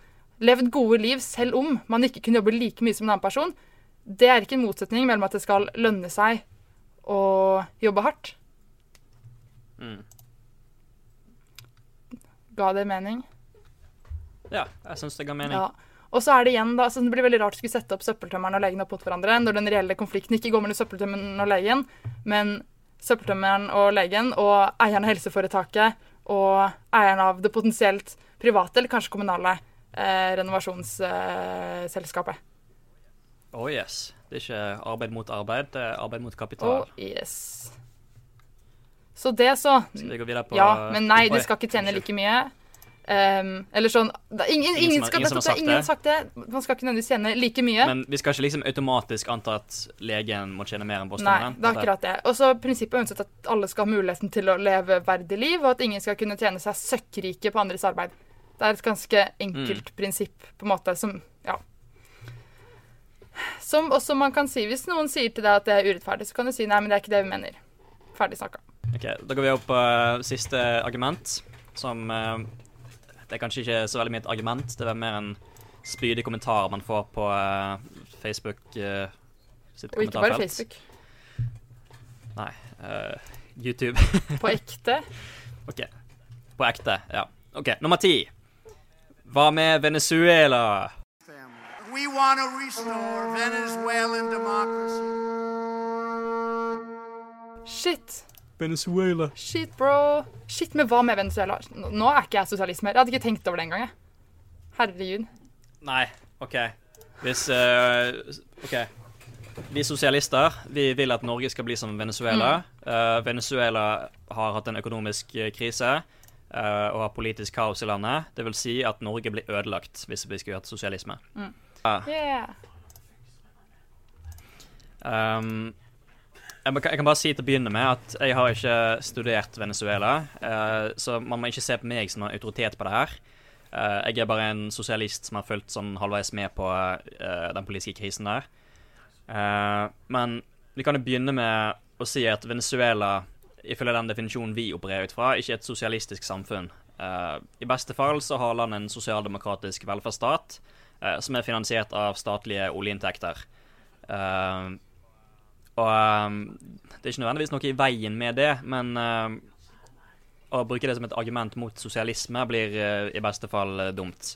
levd gode liv selv om man ikke kunne jobbe like mye som en annen person. Det er ikke en motsetning mellom at det skal lønne seg å jobbe hardt. Mm. Ga det mening? Ja, jeg syns det ga mening. Ja. Og så er det igjen da, så Det blir veldig rart å skulle sette opp søppeltømmeren og legen opp mot hverandre når den reelle konflikten ikke går mellom søppeltømmeren og legen, men søppeltømmeren og legen og eieren av helseforetaket og eieren av det potensielt private eller kanskje kommunale eh, renovasjonsselskapet. Oh yes. Det er ikke arbeid mot arbeid, det er arbeid mot kapital. Oh yes. Så det, så. Skal vi gå videre på Ja, men nei, du skal ikke tjene like mye. Um, eller sånn er ingen, Ingen ingen, skal, ingen har sagt ingen har det. sagt det. Man skal ikke nødvendigvis tjene like mye. Men vi skal ikke liksom automatisk anta at legen må tjene mer enn Nei, det er akkurat det. Og så prinsippet er uansett at alle skal ha muligheten til å leve verdig liv, og at ingen skal kunne tjene seg søkkrike på andres arbeid. Det er et ganske enkelt Mm. prinsipp, på en måte, som Ja. Som også man kan si Hvis noen sier til deg at det er urettferdig, så kan du si nei, men det er ikke det vi mener. Ferdig snakka. Ok, Da går vi opp på uh, siste argument, som uh, Det er kanskje ikke så veldig mye et argument, det er mer en spydig kommentar man får på uh, Facebook sitt Og ikke bare. Facebook. Nei. YouTube. På ekte. OK. På ekte, ja. OK, nummer ti. Hva med Venezuela? We want to restore Venezuelan democracy. Shit. Venezuela. Shit, bro. Shit, men hva med Venezuela? Nå er ikke jeg sosialist mer. Jeg hadde ikke tenkt over det engang. Herregud. Nei, OK. Hvis uh, OK. Vi sosialister vi vil at Norge skal bli som Venezuela. Eh, Venezuela har hatt en økonomisk eh, krise uh, og har politisk kaos i landet. Det vil si at Norge blir ødelagt hvis vi skulle hatt sosialisme. Ja. Yeah. Um, jeg, jeg kan bare si til å begynne med at jeg har ikke studert Venezuela, uh, så man må ikke se på meg som en autoritet på det her. Uh, jeg er bare en sosialist som har fulgt sånn halvveis med på uh, den politiske krisen der. Men vi kan jo begynne med å si at Venezuela, ifølge den definisjonen vi opererer ut fra, ikke er et sosialistisk samfunn. I beste fall så har landet en sosialdemokratisk velferdsstat som er finansiert av statlige oljeinntekter. Eh, og ehm, det er ikke nødvendigvis noe i veien med det, men å bruke det som et argument mot sosialisme blir eh, i beste fall eh, dumt.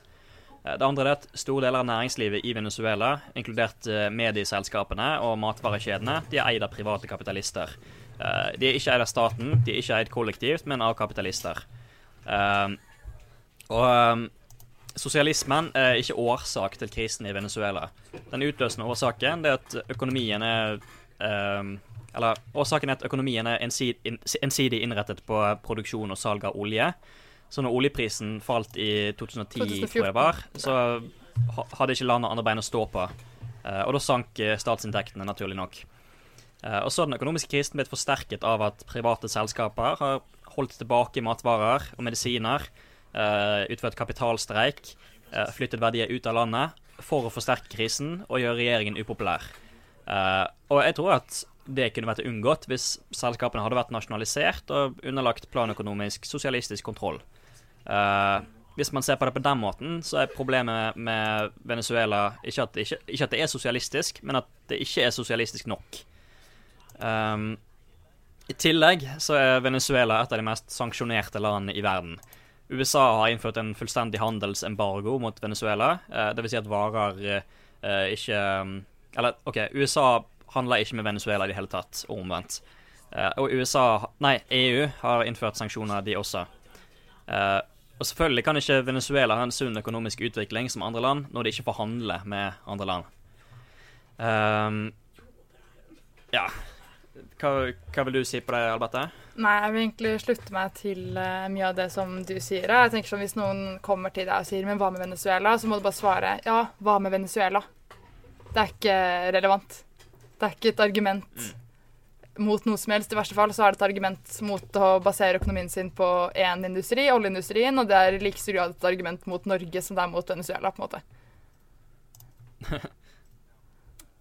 Eh, Det andre er at store deler av næringslivet i Venezuela, inkludert eh, medieselskapene og matvarekjedene, de er eid av private kapitalister. Eh, De er ikke eid av staten, de er ikke eid kollektivt, men av kapitalister. Og sosialismen er ikke årsak til krisen i Venezuela. Den utløsende årsaken er at økonomien er um, Eller årsaken er at økonomien er ensid, ensidig innrettet på produksjon og salg av olje. Så når oljeprisen falt i 2010, 2014. tror jeg var, så hadde ikke landet andre bein å stå på. Uh, og da sank eh, statsinntektene, naturlig nok. Uh, og så har den økonomiske krisen blitt forsterket av at private selskaper har holdt tilbake matvarer og medisiner, utført kapitalstreik, eh, flyttet verdier ut av landet for å forsterke krisen og gjøre regjeringen upopulær. Eh, og jeg tror at det kunne vært unngått hvis selskapene hadde vært nasjonalisert og underlagt planøkonomisk sosialistisk kontroll. Uh, hvis man ser på det på den måten, så er problemet med Venezuela ikke at, det ikke, ikke at det er sosialistisk, men at det ikke er sosialistisk nok. Um, I tillegg så er Venezuela et av de mest sanksjonerte landene i verden. USA har innført en fullstendig handelsembargo mot Venezuela. Eh, Dvs. Si at varer eh, ikke um, Eller OK, USA handler ikke med Venezuela i det hele tatt, og omvendt. Eh, og USA Nei, EU har innført sanksjoner, de også. Eh, og selvfølgelig kan ikke Venezuela ha en sunn økonomisk utvikling som andre land når de ikke får handle med andre land. Um, ja hva, hva vil du si på det, Alberte? Nei, jeg vil egentlig slutte meg til uh, mye av det som du sier. Jeg tenker sånn, Hvis noen kommer til deg og sier 'men hva med Venezuela', så må du bare svare 'ja, hva med Venezuela'? Det er ikke relevant. Det er ikke et argument mot noe som helst. I verste fall så er det et argument mot å basere økonomien sin på én industri, oljeindustrien, og det er i like stor grad et argument mot Norge som det er mot Venezuela, på en måte.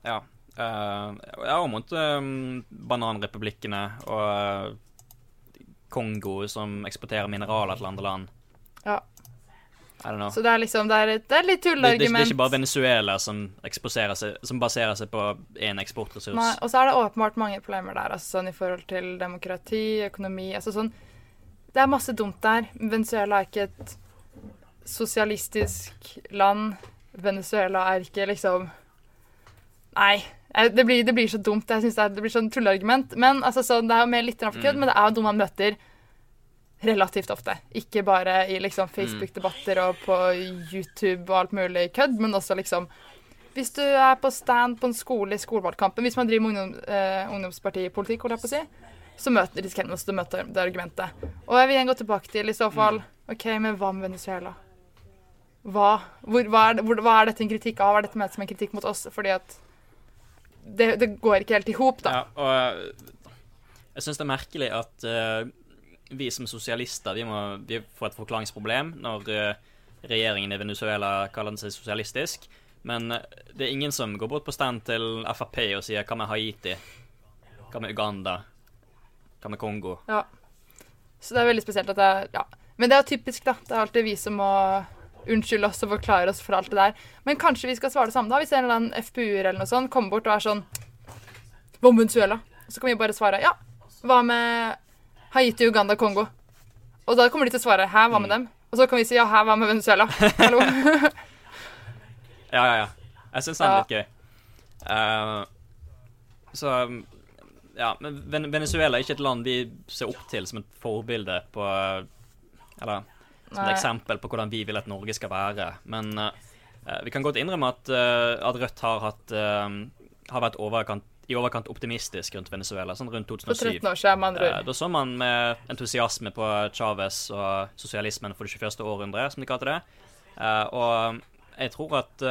Ja. Eh, ja, mot eh, bananrepublikkene og eh, Kongo, som eksporterer mineraler til andre land. Ja. Så det er liksom Det er et, det er litt Det, det, ikke- det er ikke bare Venezuela som, seg, som baserer seg på én eksportressurs. Nei, og så er det åpenbart mange problemer der, altså sånn i forhold til demokrati, økonomi altså sånn Det er masse dumt der. Venezuela er ikke et sosialistisk land. Venezuela er ikke liksom Nei. Eh, Det blir, det blir så dumt. Jeg synes det, er, det blir sånn tulleargument. Men altså, så det er jo mer litt for kødd, Mm. men det er jo noe man møter relativt ofte. Ikke bare i liksom Facebook-debatter og på YouTube og alt mulig kødd, men også liksom Hvis du er på stand på en skole i skolevalgkampen, hvis man driver med ungdom, eh, ungdomspartipolitikk, holdt jeg på å si, så møter, risikerer man å møte det argumentet. Og jeg vil igjen gå tilbake til i så fall OK, men hva med Venezuela? Hva, hvor, hva, er, hvor, hva er dette en kritikk av? Hva er dette ment som en kritikk mot oss? Fordi at det, det går ikke helt i hop, da. Ja, og jeg syns det er merkelig at uh, vi som sosialister vi må vi får et forklaringsproblem når uh, regjeringen i Venezuela kaller den seg sosialistisk. Men eh, det er ingen som går bort på stand til Frp og sier 'hva med Haiti'? Hva med Uganda? Hva med Kongo? Ja. Så det er veldig spesielt at det er Ja. Men det er typisk, da. Det er alltid vi som må unnskylde oss og forklare oss for alt det der. Men kanskje vi skal svare det samme, da. Hvis en eller annen FPU-er eller noe sånt kommer bort og er sånn med Venezuela? Så kan vi bare svare ja. Hva med Haiti, Uganda, Kongo? Og da kommer de til å svare hæ, hva med dem? Og så kan vi si ja, hæ, hva med Venezuela? Hallo? Ja, ja, ja. Jeg syns det er litt gøy. Uh, så Ja, men Venezuela er ikke et land vi ser opp til som et forbilde på Eller som et eksempel på hvordan vi vil at Norge skal være. Men uh, vi kan godt innrømme at, uh, at Rødt har hatt uh, Har vært overkant, i overkant optimistisk rundt Venezuela, sånn rundt For 2007. 13 år siden, Eh. Da så man med entusiasme på Chávez og sosialismen for det 21. århundre, som de kalte det. Og jeg tror at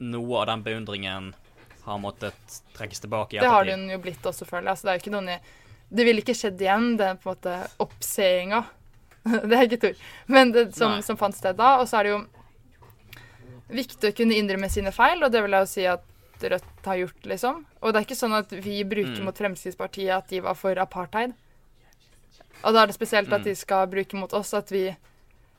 noe av den beundringen har måttet trekkes tilbake i Det har den jo blitt også, føler jeg. Altså, det er ikke noen Det ville ikke skjedd igjen, den på en måte oppseeinga. det er ikke et. Men det som, som fant sted da. Og så er det jo viktig å kunne innrømme sine feil, og det vil jeg jo si at Rødt har gjort, liksom. Og det er ikke sånn at vi bruker Mm. mot Fremskrittspartiet at de var for apartheid. Og da er det spesielt Mm. at de skal bruke mot oss at vi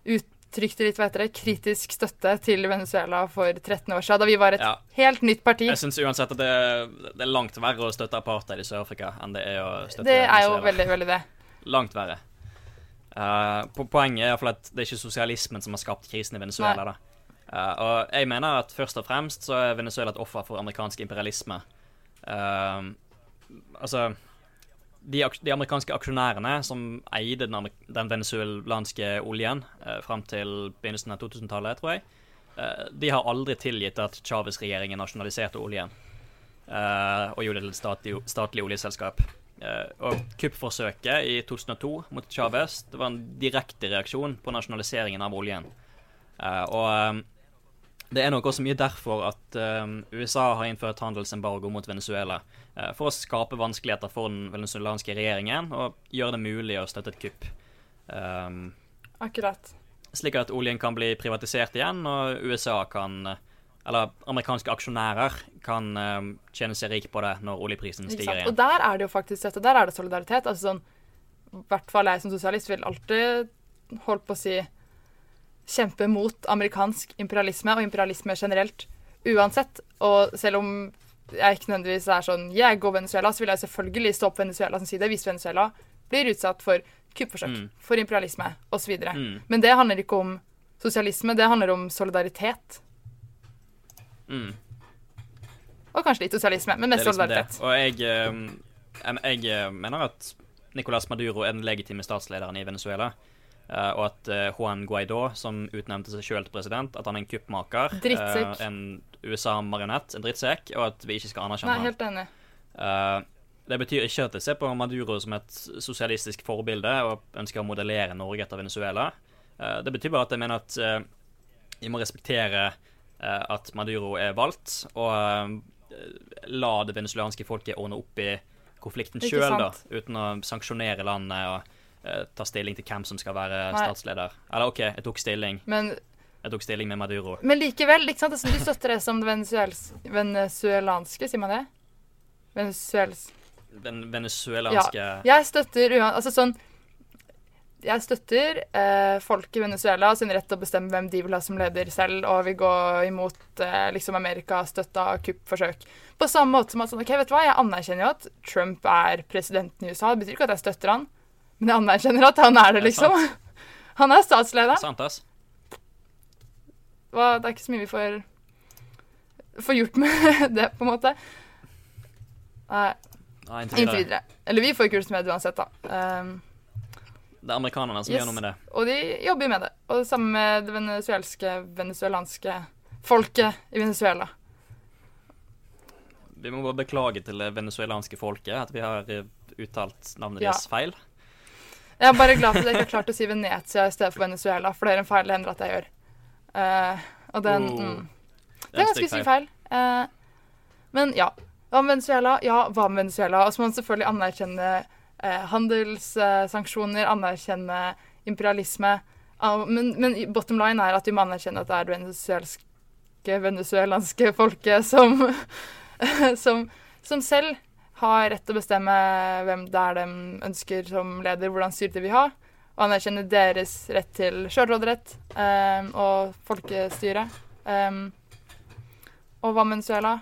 uttrykte litt, hva heter det, kritisk støtte til Venezuela for 13 år siden, da vi var et Ja. helt nytt parti. Jeg syns uansett at det, det er langt verre å støtte apartheid i Sør-Afrika enn det er å støtte Det er jo Venezuela. veldig, veldig det. Langt verre. Eh, po- poenget er i hvert fall at det er ikke sosialismen som har skapt krisen i Venezuela. Eh, og jeg mener at først og fremst så er Venezuela et offer for amerikansk imperialisme. Uh, altså de, de amerikanske aksjonærene som eide den, den venezuelanske oljen uh, fram til begynnelsen av 2000-tallet, tror jeg, uh, de har aldri tilgitt at Chávez-regjeringen nasjonaliserte oljen og gjorde det til et statlig, statlig oljeselskap. Eh, og kuppforsøket i 2002 mot Chávez det var en direkte reaksjon på nasjonaliseringen av oljen. Eh, og eh, det er nok også mye derfor at USA har innført handelsembargo mot Venezuela. for å skape vanskeligheter for den venezuelanske regjeringen og gjøre det mulig å støtte et kupp. Akkurat. slik at oljen kan bli privatisert igjen, og USA kan Eller amerikanske aksjonærer kan eh, tjene seg rik på det når oljeprisen stiger igjen. Og der er det jo faktisk dette. Der er det solidaritet. Altså sånn, I hvert fall jeg som sosialist vil alltid holdt på å si kjempe mot amerikansk imperialisme og imperialisme generelt. Uansett. Og selv om jeg ikke nødvendigvis er sånn Jeg går Venezuela, så vil jeg selvfølgelig stå på Venezuela sin side hvis Venezuela blir utsatt for kuppforsøk, Mm. for imperialisme osv. Mm. Men det handler ikke om sosialisme, det handler om solidaritet. Mm. Og kanskje litt sosialisme, men mest solidaritet. liksom Og jeg, eh, jeg, eh, mener at Nicolás Maduro er den legitime statslederen i Venezuela. eh, og at Juan Guaidó, som utnevnte seg sjøl til president, at han er en kuppmaker. Drittsekk. en USA-marionett, en drittsekk, og at vi ikke skal anerkjenne Nei, helt enig. Det betyr ikke at jeg ser på Maduro som et sosialistisk forbilde og ønsker å modellere Norge etter Venezuela. Det betyr bare at jeg mener at vi må respektere at Maduro er valgt, og eh, la det venezuelanske folket ordne opp i konflikten sjøl, uten å sanksjonere landet og uh, ta stilling til hvem som skal være Nei. statsleder. Eller OK, jeg tok stilling. Men Jeg tok stilling med Maduro. Men likevel, ikke sant? Altså, du støtter det som det venezuelanske, sier man det? Venezuels... Den venezuelanske Jeg støtter uansett Altså sånn Jeg støtter eh, folk i Venezuela sin rett til å bestemme hvem de vil ha som leder selv, og vil gå imot eh, liksom Amerika-støtta kuppforsøk. På samme måte som at sånn, ok, vet du hva, jeg anerkjenner jo at Trump er presidenten i USA. Det betyr ikke at jeg støtter han, men jeg anerkjenner at han er det, Det er liksom. Han er statsleder. Sant, ass? hva, det er ikke så mye vi får, får gjort med det, på en måte. Nei, Nei, inntil videre. Eller vi får ikke gjort det med det uansett, da. Um, Det er amerikanerne som Yes. gjør noe med det. Og de jobber med det. Og det samme med det venezuelske, venezuelanske folket i Venezuela. Vi må bare beklage til det venezuelanske folket at vi har eh, uttalt navnet Ja. deres feil. Jeg er bare glad for at jeg ikke har klart å si Venezia i stedet for Venezuela, for det er en feil det hender at jeg gjør. Uh, og den Oh. mm, Det er en ganske sykt feil. Uh, men ja. Hva med Venezuela? Ja, hva med Venezuela? Og så må man selvfølgelig anerkjenne eh, handelssanksjoner, anerkjenne imperialisme. Ah, men, men bottom line er at vi må anerkjenne at det er det venezuelanske folket som, som, som selv har rett til å bestemme hvem det er de ønsker som leder, hvordan styrte de vil ha. Og anerkjenne deres rett til sjølråderett eh, og folkestyre. Um, og hva Venezuela?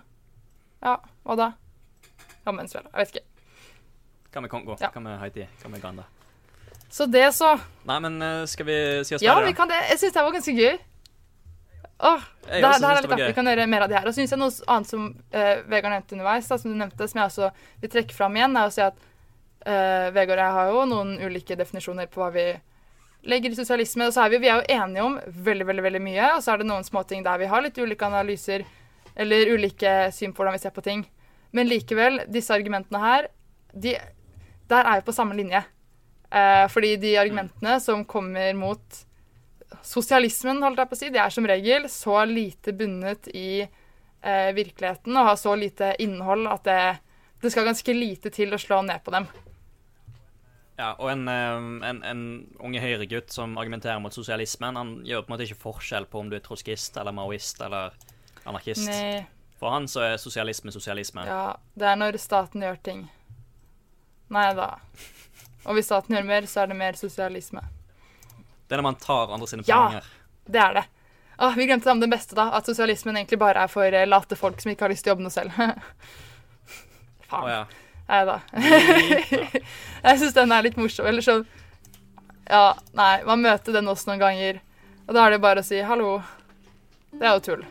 Ja, hva da? Hva Venezuela? Jeg vet ikke. Hva med Kongo? Ja. Hva med Haiti? Hva med Uganda? Så det, så. Nei, men eh, skal vi si oss Ja, ferdig, vi kan det. Jeg syns det var ganske gøy. Åh, det, her- er litt artig. Vi kan gjøre mer av det her. Og så syns jeg noe annet som eh, Vegard nevnte underveis, da, som du nevnte, som jeg også vil trekke fram igjen, er å si at eh, Vegard og jeg har jo noen ulike definisjoner på hva vi legger i sosialisme. Og så er vi, vi er jo enige om veldig, veldig, veldig mye, og så er det noen småting der vi har litt ulike analyser eller ulike syn på hvordan vi ser på ting. Men likevel, disse argumentene her, de, der er vi på samme linje. Eh, fordi de argumentene som kommer mot sosialismen, holdt jeg på å si, de er som regel så lite bundet i eh, virkeligheten og har så lite innhold at det, det skal ganske lite til å slå ned på dem. Ja, og en, eh, en, en unge høyregutt som argumenterer mot sosialismen, han gjør på en måte ikke forskjell på om du er trotskist eller maoist eller anarkist. Nei, For han så er sosialisme sosialisme. ja, det er når staten gjør ting. Nei da. Og hvis staten gjør mer, så er det mer sosialisme. Det er når man tar andre sine Ja. Det er det. Ah, vi glemte om det beste, da. At sosialismen egentlig bare er for eh, late folk som ikke har lyst til å jobbe noe selv. Faen. Faen. ja. Nei da. jeg syns den er litt morsom. Eller sånn Ja, nei, man møter den også noen ganger, og da er det bare å si 'hallo'. Det er jo tull.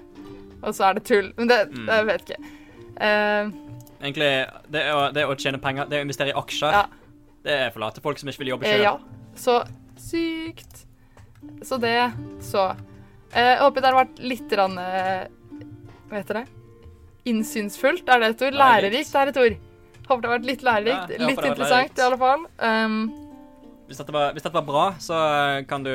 Og så er det tull. Men det, Mm. det jeg vet ikke. Eh, Egentlig, det å, det å tjene penger, det å investere i aksjer. Ja. Det er for late folk som ikke vil jobbe eh, sjøl. ja. Så sykt. Så det, så. Eh, Jeg håper det har vært litt rann, eh, Hva heter det? Innsynsfullt, er det et ord? Lærerikt. Er et ord. Håper det har vært litt lærerikt. Ja, litt interessant, i alle fall. Um, Hvis, dette var, hvis dette var bra, så kan du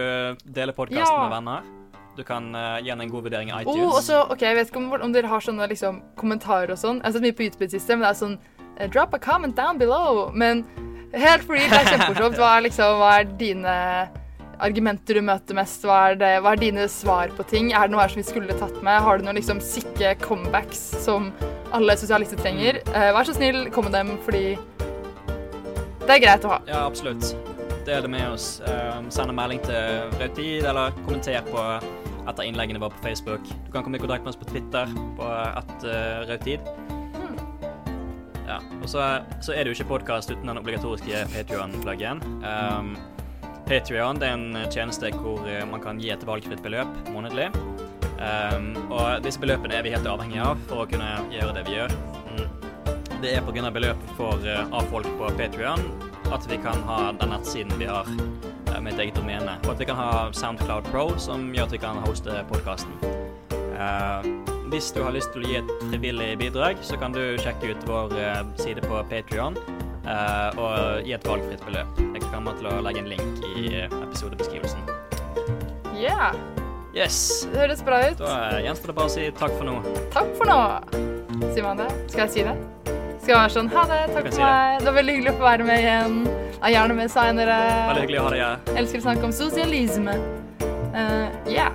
dele podkasten med venner. Du kan uh, gi en god vurdering i Oh, iTunes. Oh, også, ok, Jeg vet ikke om, om dere har sånne liksom, kommentarer og sånn. Jeg har sett mye på YouTube det siste, men det er sånn eh, Drop a comment down below. Men helt fordi det er kjempemorsomt. Hva, liksom, hva er dine argumenter du møter mest? Hva er, det, hva er dine svar på ting? Er det noe her som vi skulle tatt med? Har du noen liksom, sikke comebacks som alle sosialister trenger? Eh, vær så snill, kom med dem, fordi det er greit å ha. Ja, absolutt. Del det med oss. Um, send en melding til Rautid, eller kommenter på et av innleggene våre på Facebook. Du kan komme i kontakt med oss på Twitter på at uh, Rød Tid. Ja, og så, så er det jo ikke podkast uten den obligatoriske Patrion-pluggen. Um, Patrion det er en tjeneste hvor eh, man kan gi et valgfritt beløp månedlig. Um, og disse beløpene er vi helt avhengige av for å kunne gjøre det vi gjør. Mm. Det er pga. beløp for, eh, av folk på Patrion at vi kan ha den nettsiden vi har eh, med et eget domene. Og at vi kan ha Soundcloud Pro, som gjør at vi kan hoste podkasten. hvis du har lyst til å gi et frivillig bidrag, så kan du sjekke ut vår eh, side på Patrion og gi et valgfritt beløp. Jeg kommer til å legge en link i eh, episodebeskrivelsen. Yeah, Yes. det høres bra ut. Da eh, gjenstår det bare å si takk for nå. Takk for nå. Sier man det? Skal jeg si det? Skal være sånn ha det, takk for si meg. Det var veldig hyggelig å få være med igjen. Er gjerne med seinere. Elsker å snakke om sosialisme. Uh, yeah.